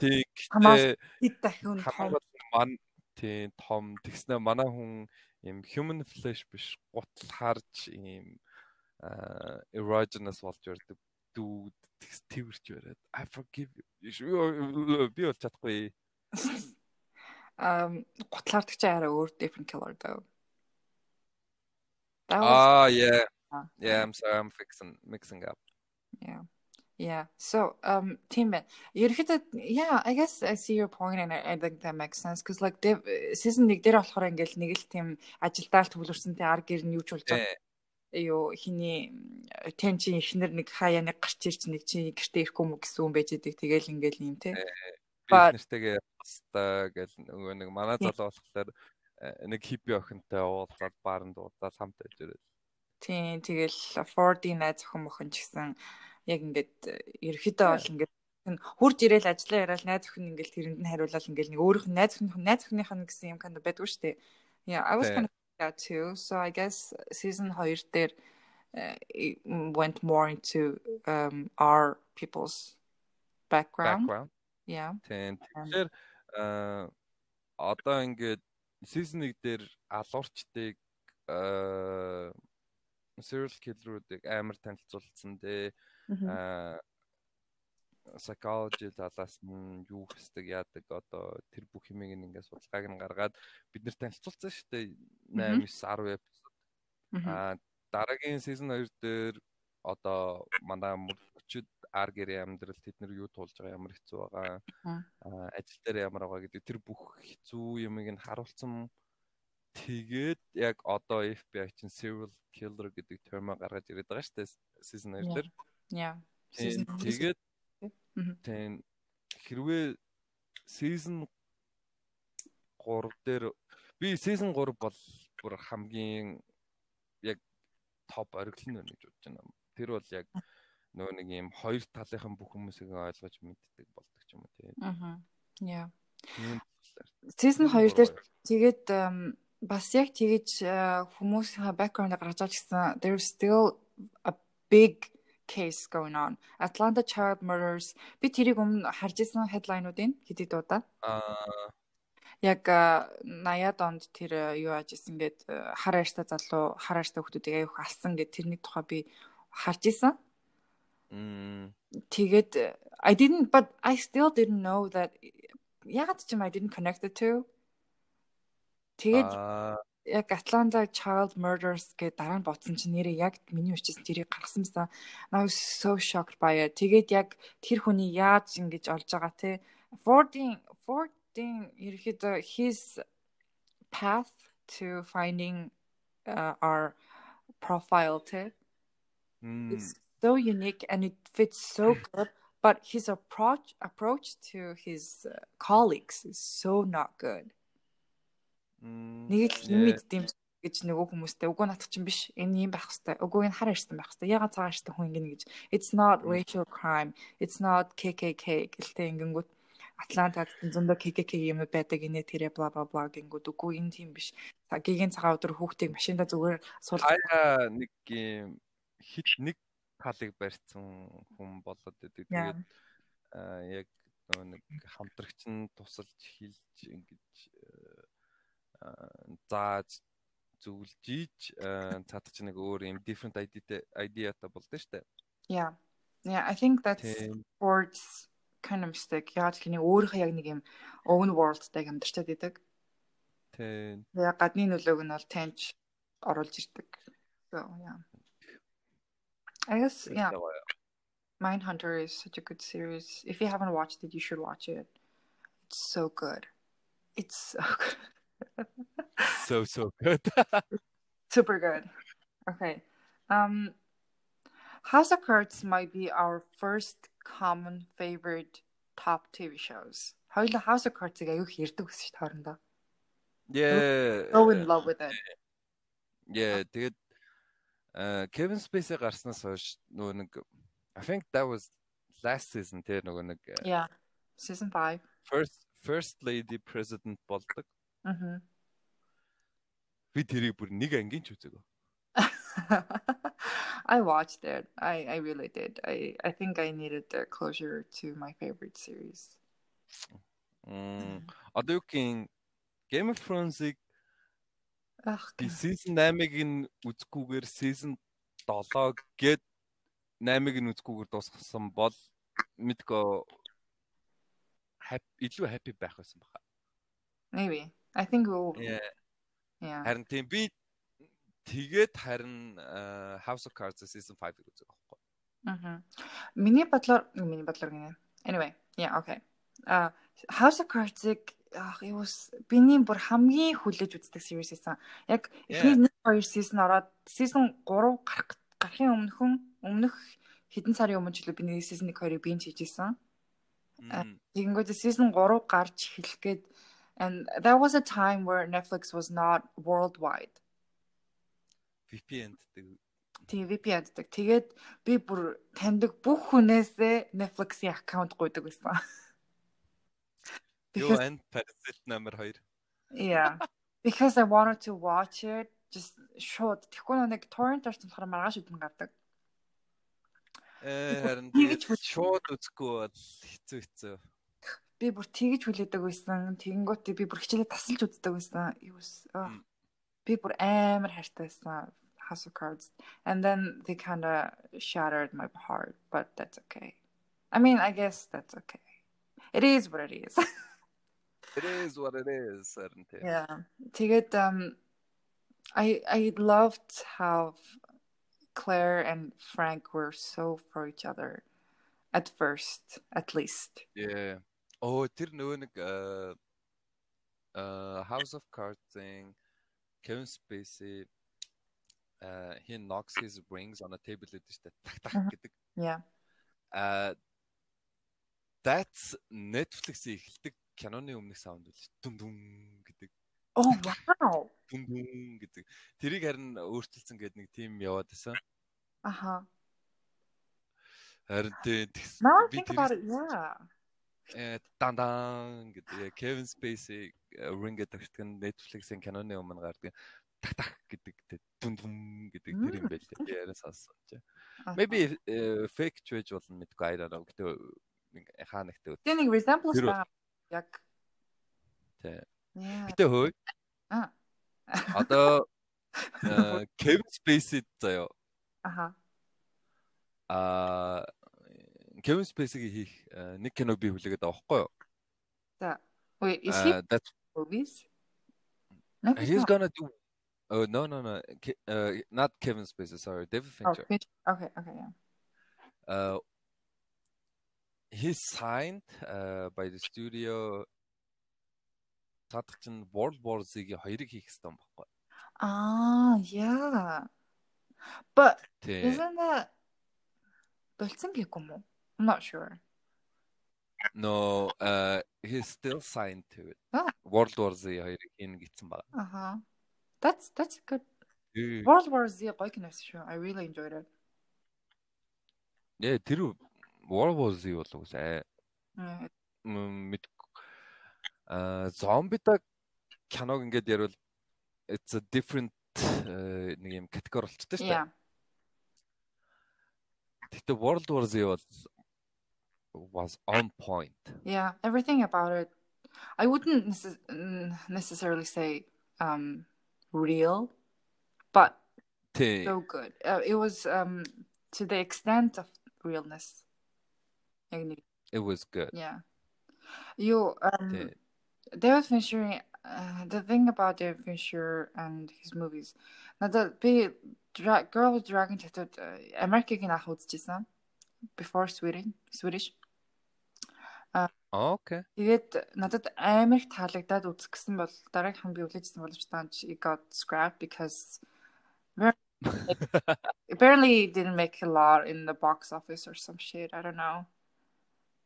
хамаас хэд дахин том ман тий том тэгснэ манай хүн юм human flesh биш гутал харж юм erogenous болж ирдэг дүүд тэрч бариад I forgive you. Би бол чадахгүй. Um гутлаардаг чи арай өөр different color though Ah yeah Yeah, I'm sorry, I'm fixing mixing up. Yeah. Yeah. So, um, team man, ерөөхдөө yeah, I guess I see your point and I, I think that makes sense because like season 1 дээр болохоор ингээл нэг л тийм ажилдаа л төвлөрсөн тий ар гэр нь юуч болж байгаа. Юу хиний тэн чи ихнэр нэг хаяа нэг гарч ирч нэг чи гэртээ ирэхгүй мө гэсэн юм байж идэг. Тэгэл ингээл юм тий. Нэртэйгээ баста гэл нөгөө нэг манай залуу болохоор нэг хиппи охинтой уулзаад баарнд уулзаад хамт байж ирэл. Тийм тэгэл Ford-ийн найз охин мохин ч гэсэн яг ингээд ерөөхдөө бол ингээд хурж ирээл ажиллаа яриад найз охин ингээд тэрэнд нь хариулаад ингээд нэг нь найз охин найз охиных нь гэсэн юм of байдгүй шүү дээ. Yeah, I was kind of that too. So I guess season 2 дээр uh, went more into um, our people's background. Background. Yeah. Тэгэхээр одоо ингээд season 1 дээр алуурчдыг serial killer-уудыг амар танилцуулсан дээ. Аа psychology талаас нь юу хэсдэг яадаг одоо тэр бүх юмыг ингээд судалгааг нь гаргаад бид нэр танилцуулсан шүү дээ. 8 9 10 эпизод. Аа дараагийн season 2 дээр одоо манай мөрчд ар гэрээ амьдрал тэд нар юу туулж байгаа ямар хэцүү байгаа. Аа ажил дээр ямар байгаа гэдэг тэр бүх хэцүү юмыг нь харуулсан тэгээд яг одоо FBI чинь serial killer гэдэг терм гаргаж ирээд байгаа шүү дээ season 2 дээр. Yeah. Тэгээд тийм хэрвээ season 3 дээр би season 3 бол бүр хамгийн яг топ ориглон байна гэж бодож байна. Тэр бол яг нөгөө нэг юм хоёр талынхан бүх хүмүүсийг ойлгож мэддэг болдог ч юм уу тийм. Аа. Яа. Season 2 дээр тэгээд бас яг тэгэж хүмүүсийн background гаргаж байгаа гэсэн there's still a big case going on. Atlanta child murders би тэрийг өмнө харж исэн headline-уудын хэдий дуудаа. Аа яг 80-ад онд тэр юу яаж исэн гээд хар арьстай залуу хар арьстай хүмүүсийг аюух алсан гэд тэрний тухай би харж исэн. Тэгээд I didn't but I still didn't know that ягаад ч юм I didn't connect the two. Тэгээд яг Atlanta Child Murders гэдэг дараа нь ботсон чинь нэрээ яг миний өчсөн тэрийг гаргасан байсан. I was so shocked by it. Тэгээд яг тэр хүний яаж ингэж олж байгаа те. Ford-ийн Ford Ford-ийн ерөөхдөө his path to finding uh, our profile те. Mm. It's so unique and it fits so good but his approach approach to his uh, colleagues is so not good. Нэг л мэддэм гэж нөгөө хүмүүстэй үгүй натах чинь биш энэ юм байх хэвээр үгүй энэ хар ирсэн байх хэвээр ягаад цагаан ирсэн хүн ингэнэ гэж. It's not racial crime. It's not KKK гэлтэй ингэнгүүт Атлантад зөндөө KKK юмнууд байдаг инээ тэрэ бла бла бла гингүүд үгүй энэ тийм биш. Цагийн цагаан өдөр хүүхдийг машинда зүгээр суул. Ая нэг юм хит нэг талыг барьсан хүн болоод байдаг. Тэгээд яг нэг хамтрагч нь тусалж хилж ингэж зааж зөвлөж ийж цаадах чинь нэг өөр юм different ID-тэй ID-ата болдсон шүү дээ. Yeah. Yeah, I think that's sports kind of mistake. Яг тэгэхээр өөрийнхөө яг нэг юм own world-тай амьдарчаад идэг. Тийм. Яг гадны нөлөөг нь бол таньж оруулж ирдэг. So yeah. I guess yeah. Mindhunter is such a good series. If you haven't watched it, you should watch it. It's so good. It's so good. so so good. Super good. Okay. Um House of Cards might be our first common favorite top TV shows. Хоёулаа House of Cards-ыг аюух ярддаг гэсэн шүү дээ хоорондоо. Yeah. So in love with it. Yeah, тэгээд Kevin Spacey гарснаас хойш нөгөө нэг I think that was last season тэр нөгөө нэг Yeah. Season 5. First First Lady President болдог. Аа. Би тэрийг бүр нэг ангийн ч үзээгүй. I watched it. I I really did. I I think I needed the closure to my favorite series. Мм. Одоо юу гин Game of Thrones-ыг Ах, season 8-ыг нь үзэхгүйгээр season 7 гээд 8-ыг нь үзэхгүйгээр дуусгасан бол мэдгүй илүү happy байх байсан баха. Maybe. I think we'll Yeah. Yeah. Харин тийм би Тэгээд харин House of Cards season 5-ыг үзэх байхгүй. Аа. Миний бодлоор миний бодлоор гинэ. Anyway, yeah, okay. А House of Cards-ыг ах was биний бүр хамгийн хүлээж үздэг series байсан. Яг эхний нэг хоёр season ороод season 3 гарах гарахын өмнөхөн өмнөх хэдэн сарын өмнө ч л би нэг season 1-2-ыг binge хийжсэн. Тэгэнгүүт season 3 гарч эхлэх гээд and there was a time where Netflix was not worldwide. VPN-ддэг. Тийм VPN-ддэг. Тэгээд би бүр таньдаг бүх хүнээсээ Netflix-ийн аккаунт гуйдаг байсан. Юу анд Parasite номер 2. Yeah. because I wanted to watch it just шууд тэгэхгүй нэг torrent-оор болохоор маргааш үдэн гардаг. Э харин шууд үзэхгүй бол хэцүү хэцүү. Би бүр тэгж хүлээдэг байсан. Тэгэнгүүт би бүр хичээлээ тасалж үздэг байсан. Юу би бүр амар хайртай байсан. House of Cards. And then they kind of shattered my heart, but that's okay. I mean, I guess that's okay. It is what it is. it is what it is, certainly. Yeah. Тэгээд um I I loved how Claire and Frank were so for each other at first, at least. Yeah. Oh, тэр нөгөө нэг uh uh House of Cards thing Kevin Spacey uh he knocks his rings on a table гэдэг штэ так так гэдэг. Yeah. Uh that's Netflix-ийн эхэлдэг киноны өмнөх саунд үл дүн дүн гэдэг. Oh wow. Дүн дүн гэдэг. Тэрийг харин өөрчилсөн гэдэг нэг тим яваад байсан. Аха. Харин тий би тэр яа. Э дандан гэдэг Kevin Spacey Ring гэдэг нь Netflix-ийн киноны өмнө гардаг так так гэдэг дүн дүн гэдэг тэр юм байл тий яриа сонссон чи. Maybe fake ч байж болно мэдгүй I don't know гэдэг хаа нэгтэй. Тэгээ нэг resemblance байгаа яг Тэ. Гэтэ хөөе. Аа. Одоо Kevin Spacey заяа. Аха. Аа Kevin Spacey-ийг хийх нэг киног би хүлээгээд байгаа байхгүй юу? За. Wait, is he that's movies? No, he's gonna do Oh no no no uh, not Kevin Spacey sorry David Fincher. Oh, okay okay yeah. Uh he's signed uh, by the studio цаадах чинь World War Z-ийн хоёрыг хийх юм баггүй. Аа, yeah. But isn't that болцсон гэхгүй юм уу? I'm not sure. No, uh he's still signed to it. Ah. World War Z хоёрыг хийнэ гэсэн байна. Аха. That's that's good. World War Z гоё кинос шүү. I really enjoyed it. Yeah, тэр World War Z болов уу сай. Мэд а зомбидаг киног ингээд ярил it's a different нэг юм категори болчтой шүү дээ. Гэтэ World War Z was was on point. Yeah, everything about it. I wouldn't necess- necessarily say um, real, but so good. Uh, it was um, to the extent of realness. It was good. Yeah. You um, T- David Fincher. Uh, the thing about David Fincher and his movies, now the dra- girl with dragon tattoo, uh, American before Sweden, Swedish. Okay. Тэгээд надад амар их таалагдаад үзэх гэсэн бол дараагийнхан би үлээжсэн боловч таанч it got scrapped because apparently didn't make a lot in the box office or some shit I don't know.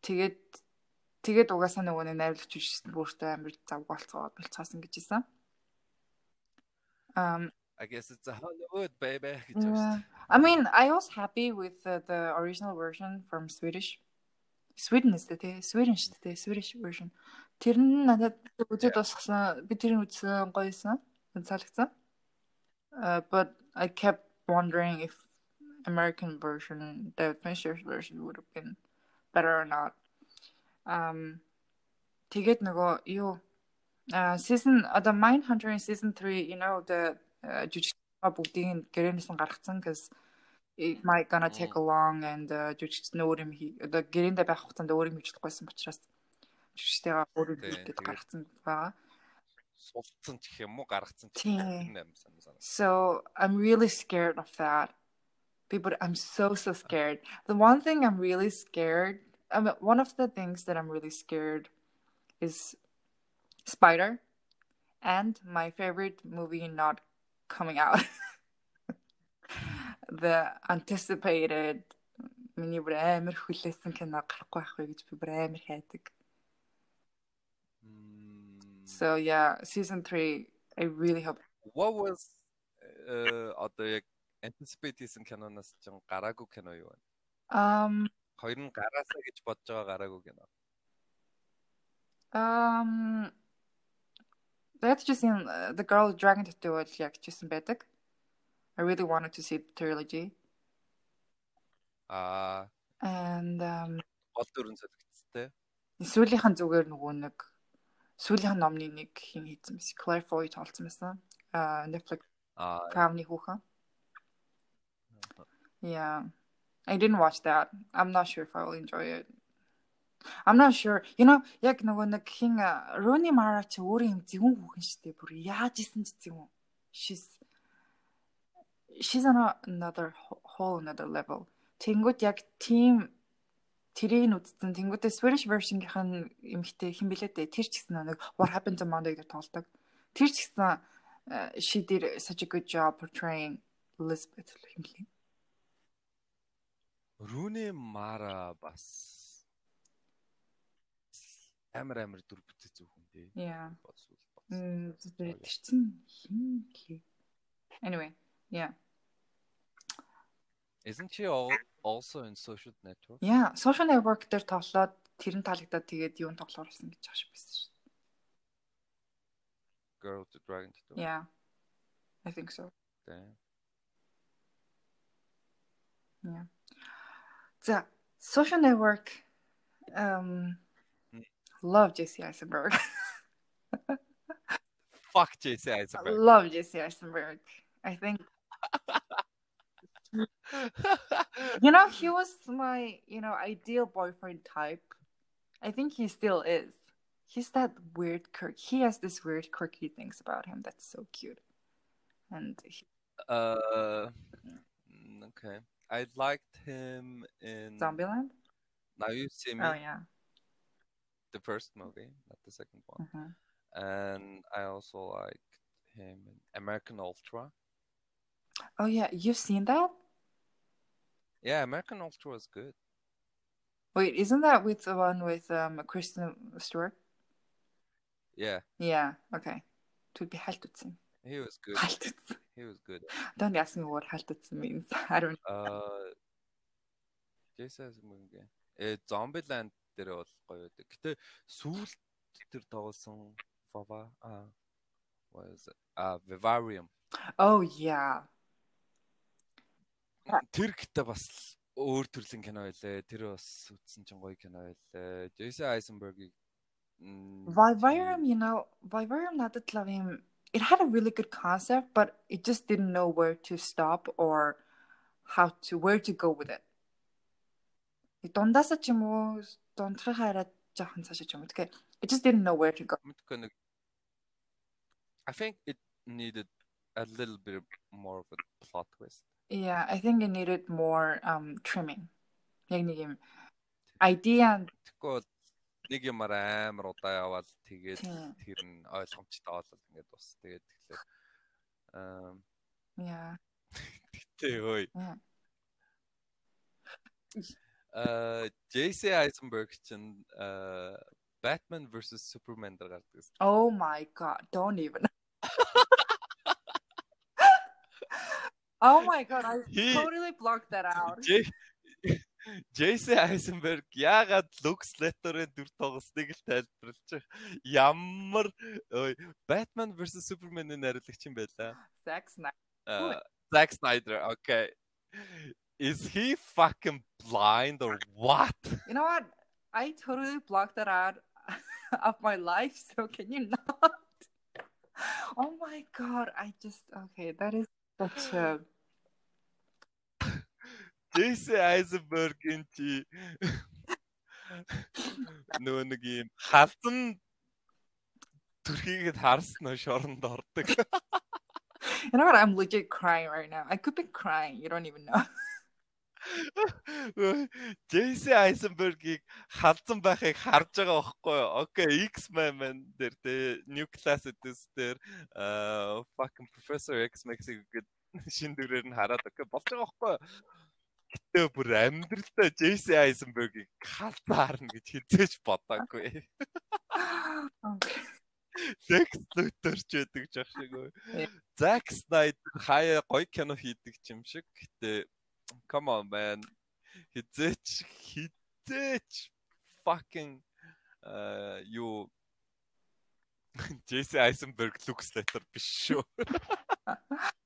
Тэгээд тэгээд угаасаа нөгөө нэг найруулагч биш бүртээ амар завгаалцгаа болцоосон гэж хэлсэн. Um I guess it's a Hollywood baby. Yeah. I mean, I was happy with the, the original version from Swedish. Sweden is the Sweden шүү дээ. Swedish version. Тэр нь надад үзээд босгосон. Би тэрийг үзсэн гоёсэн. Цаалгцсан. Uh but I kept wondering if American version, the Fincher version would have been better or not. Um тэгээд нөгөө юу uh season одоо Mindhunter-ийн season 3 you know the жүжиг бүгдийг гэрээнээс нь гаргацсан cuz it might gonna take along and жүжигч нөр юм одоо гэрээндээ байх хугацаанд өөр юм хийж болохгүйсэн учраас жүжигчтэйгээ өөр үгээд гаргацсан байгаа. Сулцсан ч гэх юм уу гаргацсан ч So I'm really scared of that. People I'm so so scared. The one thing I'm really scared I mean, one of the things that I'm really scared is Spider and my favorite movie not coming out. the anticipated миний бүр амар хүлээсэн кино гарахгүй байх вэ гэж би бүр амар хайдаг. So yeah, season 3 I really hope. What was uh одоо яг anticipate хийсэн киноноос ч гараагүй кино юу вэ? Um Хоёр нь гараасаа гэж бодож байгаа гараагүй гэнэ. Um Тэгээд ч гэсэн The Girl with Dragon Tattoo бол яг ч гэсэн байдаг. I really wanted to see the trilogy. Аа. And um гол дүрэн солигдстэй. Сүүлийнхэн зүгээр нөгөө нэг сүүлийнхэн номны нэг хин хийсэн байсан. Claire Foy тоолсон байсан. Аа Netflix Аа. Crown-ы хүүхэн. Yeah. I didn't watch that. I'm not sure if I will enjoy it. I'm not sure. You know, яг нөгөө нэг хин Rooney Mara ч өөрөө юм зөвүүн хүүхэн шүү дээ. Бүр яаж исэн ч зөвүүн. She's she's on another whole another level. Тэнгүүд яг team тэрийг үзсэн. Тэнгүүдээ Swedish version-ийнхэн эмхтэй хэн блээ дээ. Тэр ч гэсэн нэг What Happened to Monday гэдэг тоглодог. Тэр ч гэсэн she did such a good job portraying Elizabeth хэм блээ. Rooney Mara бас амар амар дүр бүтээц зөвхөн тий. Yeah. Мм тэр чинь хин лээ. Anyway, yeah. Isn't she all, also in social network? Yeah, social network дээр тоглоод тэр нь таалагдаад тэгээд юунд тоглоор болсон гэж ааш байсан шүү. Girl to Dragon to. Yeah. I think so. Damn. Yeah. За, social network um Love Jesse Eisenberg. Fuck Jesse Eisenberg. Love Jesse Eisenberg. I think. you know, he was my, you know, ideal boyfriend type. I think he still is. He's that weird quirk. He has this weird quirky things about him that's so cute. And he... uh okay. I liked him in Zombieland. Now you see me. Oh yeah. the first movie, not the second one. Mm-hmm. And I also liked him in American Ultra. Oh yeah, you've seen that? Yeah, American Ultra was good. Wait, isn't that with the one with um Kristen Stewart? Yeah. Yeah. Okay. To be хальтутсан. He was good. Хальтутсан. He was good. Don't ask me what хальтутсан means. I don't. Uh, Jason movie. Э Zombieland дээр бол гоё байдаг. Гэтэ сүүлд тэр тоглосон Vava а was а Vivarium. Oh yeah. Тэр гэтээ бас өөр төрлийн кино байлээ. Тэр бас үзсэн чинь гоё кино байлээ. Jason Eisenberg-ийг Vivarium, you know, Vivarium надад love him. It had a really good concept, but it just didn't know where to stop or how to where to go with it. Дундаасаа ч юм уу дундрахаа хараад жоохон цаашаа юм. Тэгэхээр it just didn't know where to go. I think it needed a little bit more of a plot twist. Yeah, I think it needed more um trimming. Яг нэг юм idea Тэгэхгүй нэг юм амар удаа яваад тэгээд тэр нь ойлгомжтой болол ингээд бас тэгээд тэгэхээр аа Yeah. Гэтэ ой. Uh, JC Eisenberg чинь uh, Batman versus Superman дээр гардаг гэсэн. Oh my god, don't even. oh my god, I he, totally blocked that out. JC Eisenberg яагаад Lux Luthor-ын дүр тоглосныг л тайлбарлаж ямар Batman versus Superman-ын найруулагч юм байлаа. Zack Snyder. Uh, Zack Snyder. Okay. Is he fucking blind or what? You know what? I totally blocked that out of my life, so can you not? Oh my god, I just okay, that is such a Jesse Eisenberg-ийн чи нөгөө нэг юм халдан төрхийгэд харсан нь шоронд ордог. You know what? I'm legit crying right now. I could be crying. You don't even know. Джейси Айсенбергийг халдсан байхыг харж байгаа байхгүй юу? Окей, X-Men man дээр тэ New Class Edition дээр аа fucking Professor X-Max-ийг гээд шин дүрээр нь хараад окей болж байгаа байхгүй юу? Гэтэ бүр амьдралдаа Джейси Айсенбергийг халдсан харна гэж хизээж бодоогүй. Lex Luthor ч байдаг жах шиг. Zack Snyder хаяа гоё кино хийдэг юм шиг. Гэтэ Come on man. Хизээч хизээч fucking uh юу Джейси Айсенберг Лукс Летер биш шүү.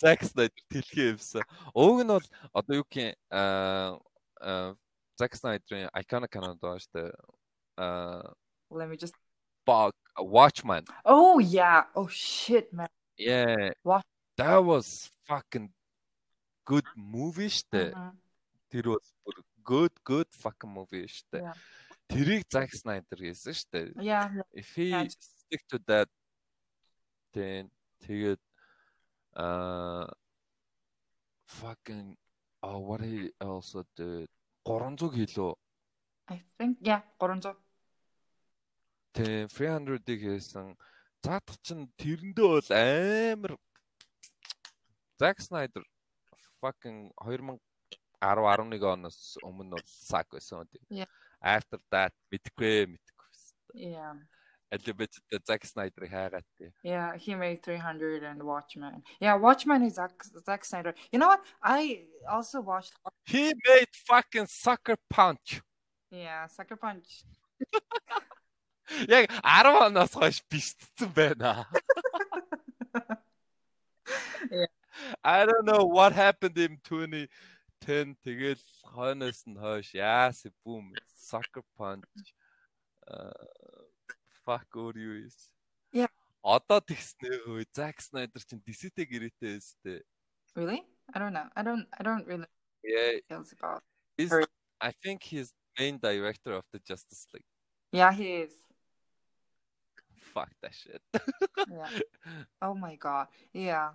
Zack Snyder тэлхээ юмсан. Уг нь бол одоо юу гэх аа Zack Snyder-ийн iconic Canada дээ. Аа Let me just Bog Watchman. Oh yeah. Oh shit man. Yeah. What? That was fucking good movie шүү дээ. Тэр бол бүр good good fucking movie дээ. Тэрийг Zack Snyder хийсэн дээ. Yeah. If he stick to that then тэгээд uh fucking oh what he also did 300 кг I think yeah 300 Тэ 300-ыг хийсэн. Заадах чинь тэрэндээ бол амар Zack Snyder fucking 2010 11 оноос өмнө бол сак байсан. After that мэдгүй мэдгүй. Yeah. Elizabeth Zack Snyder хайгаад тий. Yeah, he made 300 and Watchmen. Yeah, Watchmen is Zack, Zack Snyder. You know what? I also watched He made fucking Sucker Punch. Yeah, Sucker Punch. Яг 10 оноос хойш бишдсэн байна. Yeah. I don't know what happened in 2010 тэгэл хойноос нь хойш яас бүүм Sucker Punch. Uh, fuck өөр юу ийс. Yeah. Одоо тэгснээ хөө Zack Snyder чинь DC-тэй гэрээтэй өстэй. Really? I don't know. I don't I don't really Yeah. details about. He's, Or- I think he's main director of the Justice League. Yeah, he is. Fuck that shit. Yeah. Oh my god. Yeah.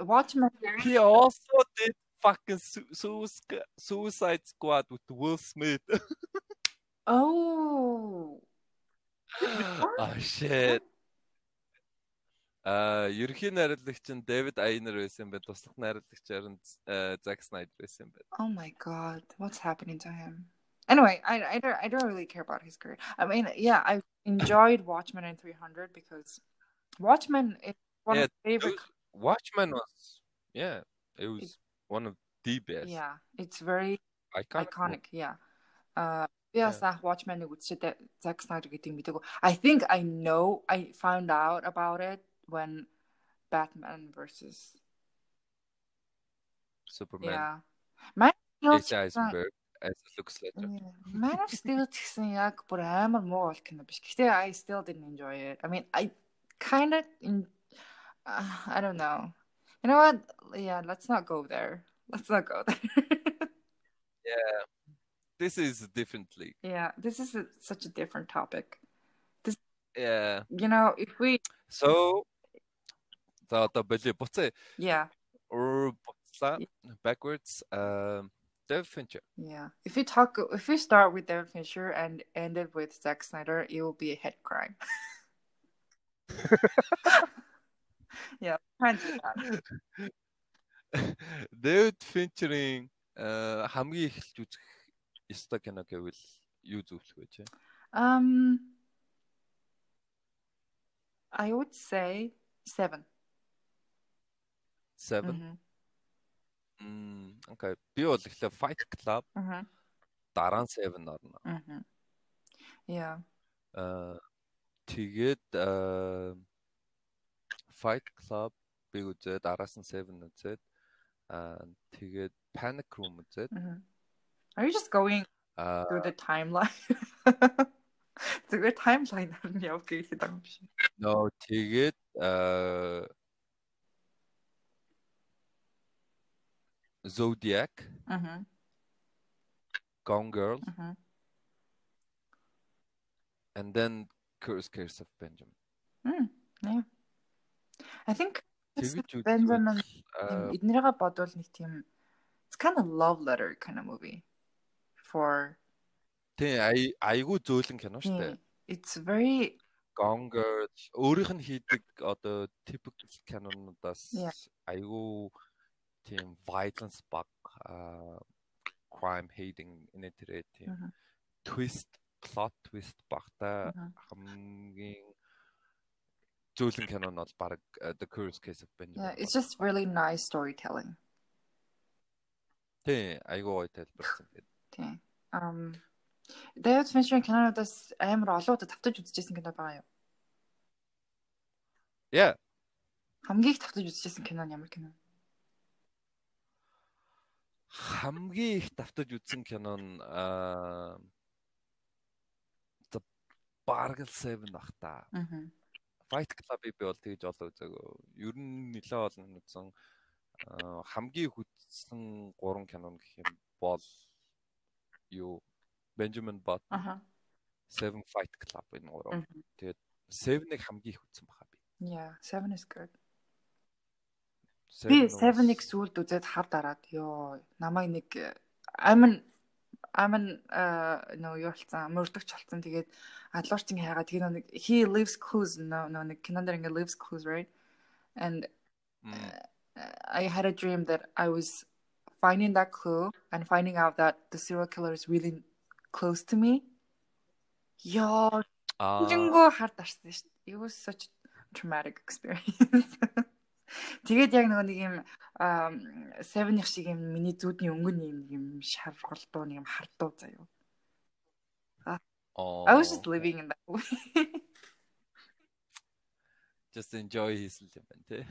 Watchmen. he also did fucking su- Suicide Suicide Squad with Will Smith. Oh. oh shit. А ерхий найруулагч нь Дэвид Айнер байсан бай. Туслах найруулагчаар нь Zack Snyder байсан бай. Oh my god. What's happening to him? Anyway, I I don't I don't really care about his career. I mean, yeah, I enjoyed Watchmen and 300 because Watchmen is one Yeah, of my favorite. Watchmen was yeah, it was one of the best. Yeah, it's very Iconic. iconic. Yeah. Uh, yeah, yeah. Watchmen үзчихдээ Zack Snyder гэдэг мэдээгүй. I think I know. I found out about it when Batman versus Superman. yeah. Man of Jesse Eisenberg as looks later. Yeah. Man of Steel ч гэсэн яг бүр амар муу бол кино биш. Гэхдээ I still didn't enjoy it. I mean, I kind of in uh, I don't know. You know what? Yeah, let's not go there. Let's not go there. yeah. This is a different league. Yeah, this is a, such a different topic. This Yeah. you know, if we So за одоо болио буцаа yeah, буцлаа backwards um David Fincher. yeah. If we talk if we start with David Fincher and end it with Zack Snyder, it will be a hate crime. yeah, can't do that. David Fincher-ийн э, хамгийн их л үзэх ёстой кино гэвэл юу зөвлөх вэ чи? Um, I would say seven. 7. Mhm. Мм, окей. Би бол ихлэ Fight Club Mhm. дараа нь 7 орно. Mhm. Yeah. Э тэгээд э, Fight Club би үзээд араас нь 7 үзээд аа тэгээд Panic Room үзээд Mhm. Are you just going аа through the timeline? through the timeline нь явах гэж байгаа юм шиг. нөө тэгээд аа Zodiac, Mhm. Gone Girl, Mhm. and then Curse Curse of Benjamin. Mm, yeah. I think Тэгэж Benjamin аа эднэрийгээ бодвол нэг тийм it's kind of love letter kind of movie for тий ай айгуу зөөлөн кино штэ. it's very Gone Girl өөрийнх нь хийдэг одоо typical кинонуудаас айгуу тийм violence баг crime hating инээтрээ тийм twist plot twist багтаа Mhm. хамгийн зөөлөн кино нь бол баг The Curious Case of Benjamin. yeah, it's just really nice storytelling. тий айгуу гоё тайлбарсан гэдэг. Тийм. Um David Fincher кинонуудаас амар олон удаа давтаж үзчихсэн кино байгаа юу? Yeah. Хамгийн их тавтаж үзчихсэн кино нь ямар кино? Хамгийн их тавтаж үзсэн кино нь аа The Bargain 7 бах та. Аа. Fight Club-ыг би бол тэгж олоо үзээгүй. Ер нь нэлээ олон үзсэн хамгийн хүчсэн 3 кино гэх юм бол юу Benjamin Button. Аха. Seven Fight Club энэ гурав. Тэгээд Seven-ыг хамгийн их үзсэн баха би. Yeah, Seven is good. Би Seven-ыг сүлд үзээд хав дараад ёо намайг нэг амин амин нөө юу болсон мөрдөгч болсон тэгээд адлуурчин хайгаа тэгээд нэг he lives clues нөө нэг кинонд ингээ lives clues right and uh, I had a dream that I was finding that clue and finding out that the serial killer is really close to me. Яа. Жингөө хард арсан шүү дээ. It was such a traumatic experience. Тэгээд яг нөгөө нэг юм seven-их шиг юм миний зүудний өнгөн юм юм шаргалдуу нэг юм хардуу заяа. I was just living in that way. Just enjoy хийсэн юм байна тий.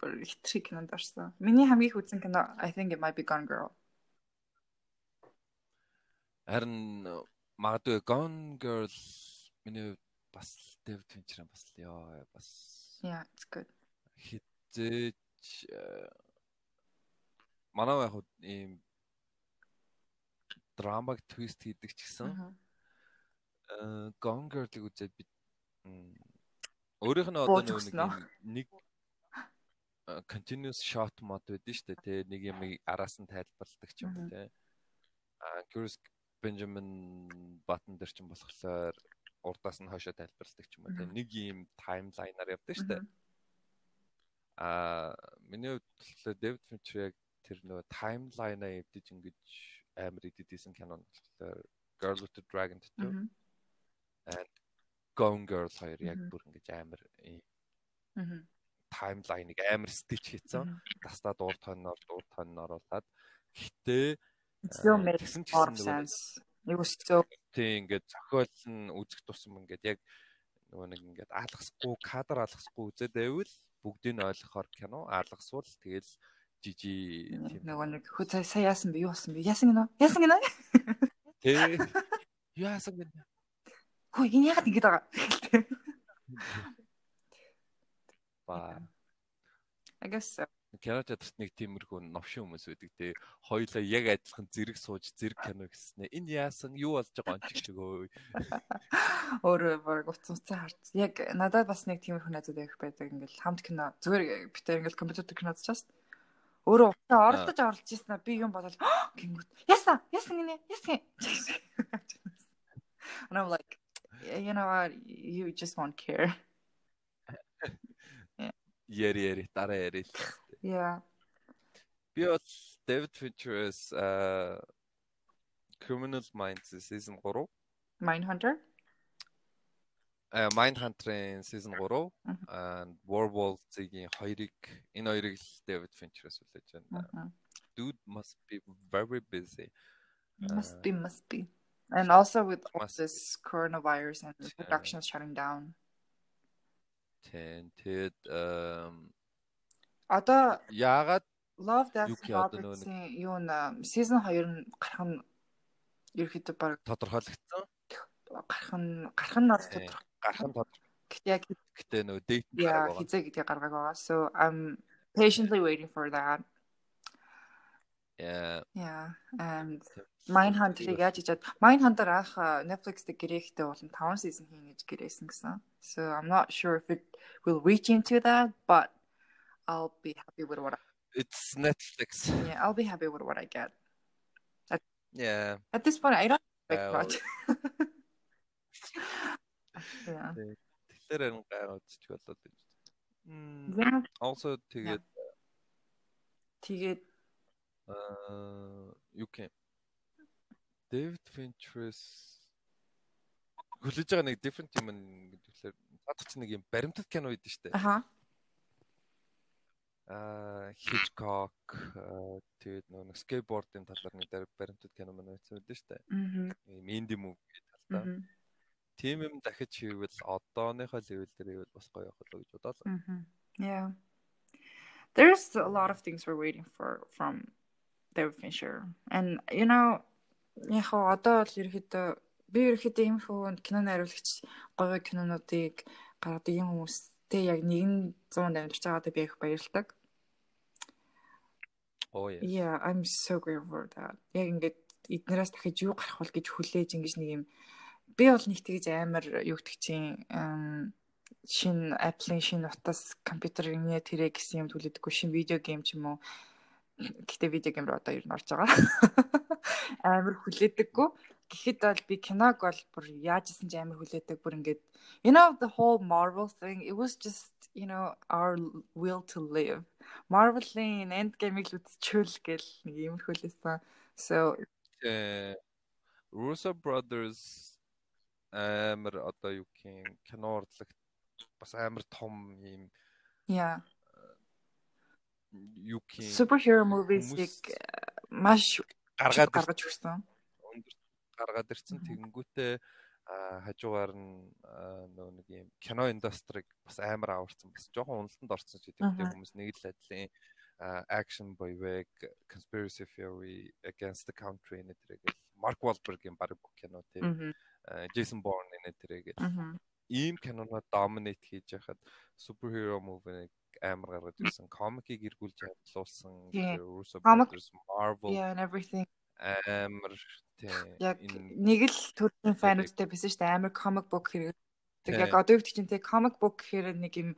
Бүр хитрхи кинонд орсон. Миний хамгийн их үзсэн кино I think it might be Gone Girl. Харин магадгүй Gone Girl миний бас David Fincher бас ёо бас Yeah, it's good хизээч э, манай яг ийм драмаг твист хийдэг ч гэсэн э Gone Girl-ыг үзээд би өөрийнх нь одоо нэг э, continuous shot мод байдэн шүү дээ тий нэг юм араас нь тайлбарладаг ч юм уу тий а Curious Benjamin Button дээр ч юм болохоор урдаас нь хойшоо тайлбарладаг ч юм уу тий нэг юм таймлайнаар явдаг шүү дээ А миний хувьд Дэвид Финчер яг тэр нөгөө таймлайнаа эвдэж ингэж амар идэдсэн кино нь болохоор Girl with the Dragon Tattoo. And Gone Girl хоёр яг бүр ингэж амар таймлайныг амар стич хийсэн. Тастаа дуур тоноор дуур тоноор оруулаад гэхдээ тэгсэн ч гэсэн нэг өсцөө тийм ингээд зохиол нь үзэх тусам ингээд яг нөгөө нэг ингээд алгасгүй кадр алгасгүй үзээд байвал бүгдийг нь ойлгохоор кино алгасвал тэгэл жижи тийм. Нөгөө нэг хөө сая яасан бэ? Юу болсон бэ? Яасан гинэ яасан гинэ тий. Яасан гинэ хөө энэ яагаад ингэж байгаа? Ба. I guess кино театрт нэг тиймэрхүү новшин хүмүүс байдаг те. Хоёулаа яг адилхан зэрэг сууж зэрэг кино гэснээр энэ яасан? Юу болж байгаа? Онч чигөө өөрөө баг уцсан уцсан харц. Яг надад бас нэг тиймэрхүү найзууд байх байдаг. Ингээл хамт кино зүгээр битээ ингээл компьютер кино үзчихсэн. Өөрөө уцаа оролдож оролж ирсэн би юм бодол гингүүт. Яасан? Яасан гинэ? Яасан and I'm like you know what you just won't care яри яри дараа яри л Yeah. Би бол David Fincher's uh Criminal Minds season 3. Mindhunter. Э Mindhunter-ийн season 3 and Werewolves-ийн хоёрыг энэ хоёрыг л David Fincher-аас үлээж байна. Dude must be very busy. Must be must be. And also with all this coronavirus and productions shutting down. Тэн тэгэд um Одоо яагаад Love Death Roberts-ийн юу н season 2 нь гарах нь ерөөхдөө баг тодорхойлогдсон. Гарах нь гарах нь бол тодорхой. Гарах нь тодорхой. Гэтэ яг гэтэ нөө date гарах байгаа. Хизээ гэдгийг гаргаг байгаа. So I'm patiently waiting for that. Yeah. Yeah. And Mindhunter-ыг яаж ижад Mindhunter анх Netflix дээр гэрээхтэй болон 5 season хийн гэж гэрээсэн гэсэн. So I'm not sure if it will reach into that, but I'll be happy with what I It's Netflix. Yeah, I'll be happy with what I get. At, yeah. At this point I don't expect uh, much. yeah. Тэгэхээр энэ гайхаад ч болоод байна. Also тэгээд тэгээд юу гэх David Fincher's хүлээж байгаа нэг different юм гэвэл надад ч нэг юм баримтат кино байдаг шүү дээ. Аха а Hitchcock тэгээд нөгөө скейтбордын талаар нэг баримтууд кино мань байсан үү шүү дээ. Аа. Ийм инди муви талтай. тийм юм дахиж хийвэл одооныхоо левел дээр ивэл бас гоё явах л гэж бодлоо. Yeah. There's a lot of things we're waiting for from David Fincher. And you know, яг одоо л ерөөхдөө би ерөөхдөө ийм хөө киноны хариулагч гоё кинонуудыг гаргадаг юм хүмүүстэй яг нэгэн 100 амьдарч байгаадаа би их баярлагдав. Oh yeah. Yeah, I'm so grateful for that. Яг ингээд эднээс дахиж юу гарах бол гэж хүлээж ингэж нэг юм би бол нэг тэгж амар юу гэдэг чинь шин Apple-ийн шин утас компьютерийн тэрэ гэсэн юм түлээдэггүй шин видео гейм ч юм уу гэхдээ видео гейм руу одоо ер нь орж байгаа. Амар хүлээдэггүй. Гэхэд бол би киног бол бүр яажсэн ч амар хүлээдэг бүр ингээд you know the whole Marvel thing it was just you know our will to live. Marvel-ийн Endgame-ийг л үзчихвэл гэл нэг юм хөлөөсөн. So э Russo Brothers амар одоо юу гэх юм кино урлагт бас амар том юм яа юу гэх юм? Superhero movies-ийг маш гаргаад гаргаж өгсөн. гаргаад ирсэн. Тэгэнгүүтээ хажуугаар нь нөө нэг юм кино индустриг бас амар аварсан бас жоохон уналтанд орсон ч гэдэг хүмүүс нэг л адилын action боевик conspiracy theory against the country нэтрэгээл Mark Wahlberg-ийн баг кино тийм Jason Bourne нэтрэгээл ийм киноноо dominate хийж яхад superhero movie амар гаргаж ирсэн. Комикийг эргүүлж ажиллуулсан Russo Brothers Marvel yeah and everything амар тийм нэг л төрлийн фануудтай байсан шүү дээ. Амар comic book хэрэг. Яг одоо гэдэг чинь тийм comic book гэхээр нэг юм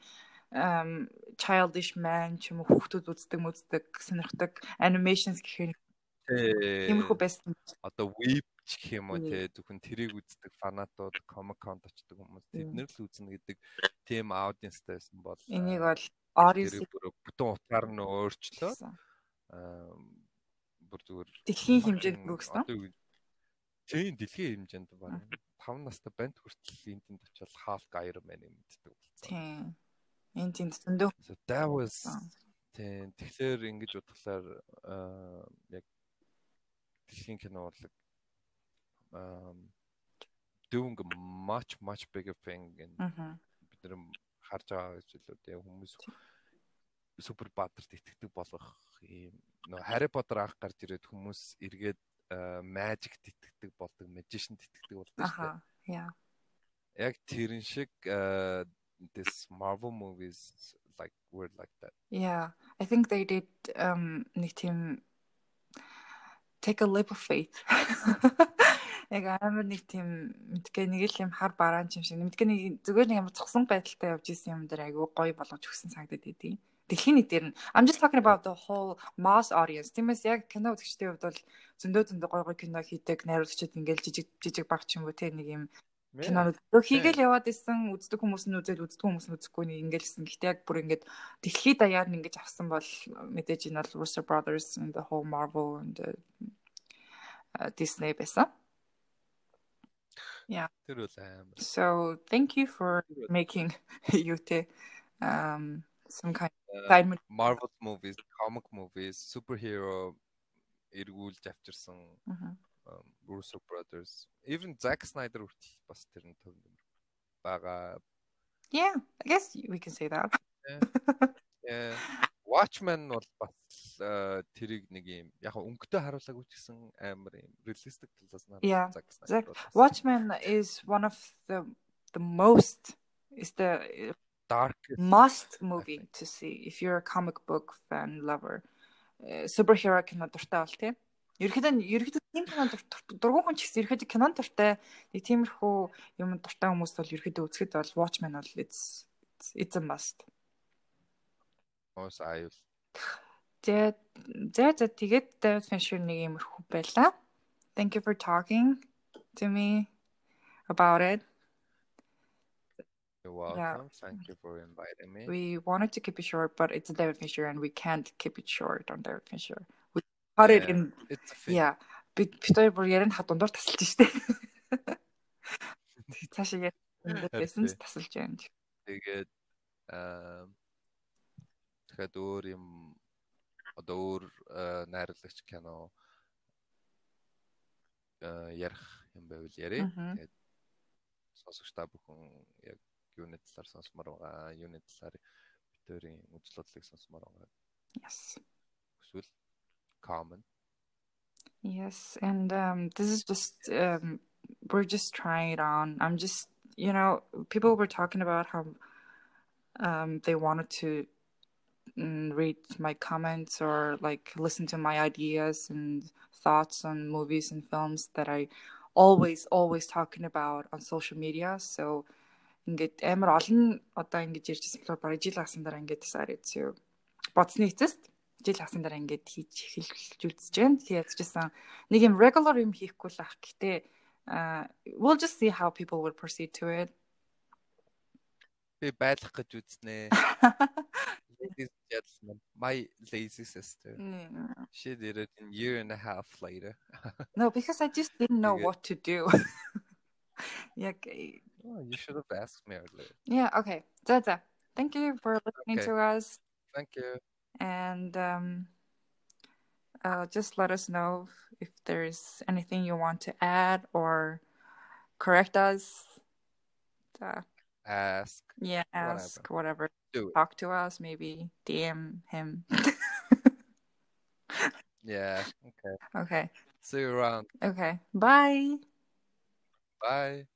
um childish man ч юм уу хүүхдүүд үздэг мүздэг сонирхдаг animations гэхээр тиймэрхүү байсан. Одоо weep ч гэх юм уу те зөвхөн тэрийг үздэг фанатууд Comic Con очдог хүмүүс тэднэр л үзнэ гэдэг тийм аудиенстай байсан бол энийг бол Oris бүтэн утгаар нь өөрчлөө аа бүр зүгээр дэлхийн хэмжээнд өгсөн. Тийм дэлхийн хэмжээнд баг 5 настай банд хүртэл энд тэнд очивол Hulk Iron Man мэддэг болсон. Тийм. Энд тэнд зөндөө. That was тийм тэгэхээр ингэж бодглохлаар яг дэлхийн кино урлаг um doing much much bigger thing and бид нэр харж байгаа гэж л үү хүмүүс супер баатарт итгэдэг болгох юм нөө Harry Potter анх гарч ирээд хүмүүс эргээд magic итгэдэг болдог magician итгэдэг болдог шүү дээ. Yeah. Яг тэрэн шиг this Marvel movies like were like that. Yeah. I think they did um нэг тийм take a leap of faith. яг амар нэг тийм мэдгээ нэг л юм хар бараан юм шиг мэдгээ нэг зүгээр нэг юм цогсон байдалтай явж исэн юм дээр айгүй гоё болгож өгсөн санагдаад байдیں۔ Дэлхийн нийтээр нь I'm just talking about the whole mass audience. Тиймээс яг кино үзэгчдийн хувьд бол зөндөө зөндөө гоё гоё кино хийдэг найруулагчид ингээл жижиг жижиг баг ч юм уу те нэг юм кинонууд хийгээл яваад исэн үздэг хүмүүс нь үзэл үздэг хүмүүс нь үзэхгүй нэг ингээл гэхдээ яг бүр ингээд дэлхийд даяар нь ингэж авсан бол мэдээж энэ бол Russo Brothers and the whole Marvel and Disney байсан. Yeah. Тэр бол амар. So thank you for making юутэй um some kind of uh, Marvel movies, comic movies, superhero эргүүлж авчирсан Russo Brothers. Even Zack Snyder хүртэл бас тэр нь төв бага. Yeah, I guess we can say that. Yeah. Watchmen бол бас тэрийг нэг юм яг өнгөтэй харуулаагүй ч гэсэн амар юм realistic талаас нь Zack Watchmen is one of the the most is the darkest must movie to see if you're a comic book fan lover. Superhero кино дуртай бол тийм. Ерөнхийдөө ерөнхийдөө тийм кино дургуун хүн ч гэсэн ерөнхийдөө кинон дуртай нэг тиймэрхүү юм дуртай хүмүүс бол ерөнхийдөө үзэхэд бол Watchmen бол it's it's a must. Ос аюул. За за за тэгээд David Fincher нэг иймэрхүү байлаа. Thank you for talking to me about it. You're welcome. Yeah. Thank you for inviting me. We wanted to keep it short, but it's David Fincher and we can't keep it short on David Fincher. We cut yeah, it in it's Yeah. Би битээр бүр ярин ха дундуур тасалж штэ. Цаашаа яриад байсан тасалж байна. Тэгээд аа дахиад өөр юм одоо өөр найруулагч кино ярих юм байвал яриа. Тэгээд сонсогчдаа бүхэн яг юуны талаар сонсомоор байгаа, юуны талаар битүүрийн үзлүүдлийг сонсомоор байгаа. Yes. Эсвэл comment. Yes, and um, this is just um, we're just trying it on. I'm just you know people were talking about how um, they wanted to read my comments or like listen to my ideas and thoughts on movies and films that I always always talking about on social media. So ингээд амар олон одоо ингэж ярьжсэн болохоор бараг жил гасан дараа ингээд decided to бодсны эцэст жил гасан дараа ингээд хийж эхэлж үзэж байна. Тэгээд яжсэн нэг юм regular юм хийхгүй л ах. Гэтэ uh we'll just see how people will proceed to it. Би байлах гэж үзнэ. Ladies and gentlemen, my lazy sister. Yeah. She did it in year and a half later. no, because I just didn't know what to do. yeah. Oh, you should have asked me earlier. Yeah, okay. Zaza, thank you for listening okay. to us. Thank you. And um, uh, just let us know if there's anything you want to add or correct us. Uh, ask. Yeah, ask whatever. whatever. Do it. Talk to us, maybe DM him. yeah, okay. Okay. See you around. Okay. Bye. Bye.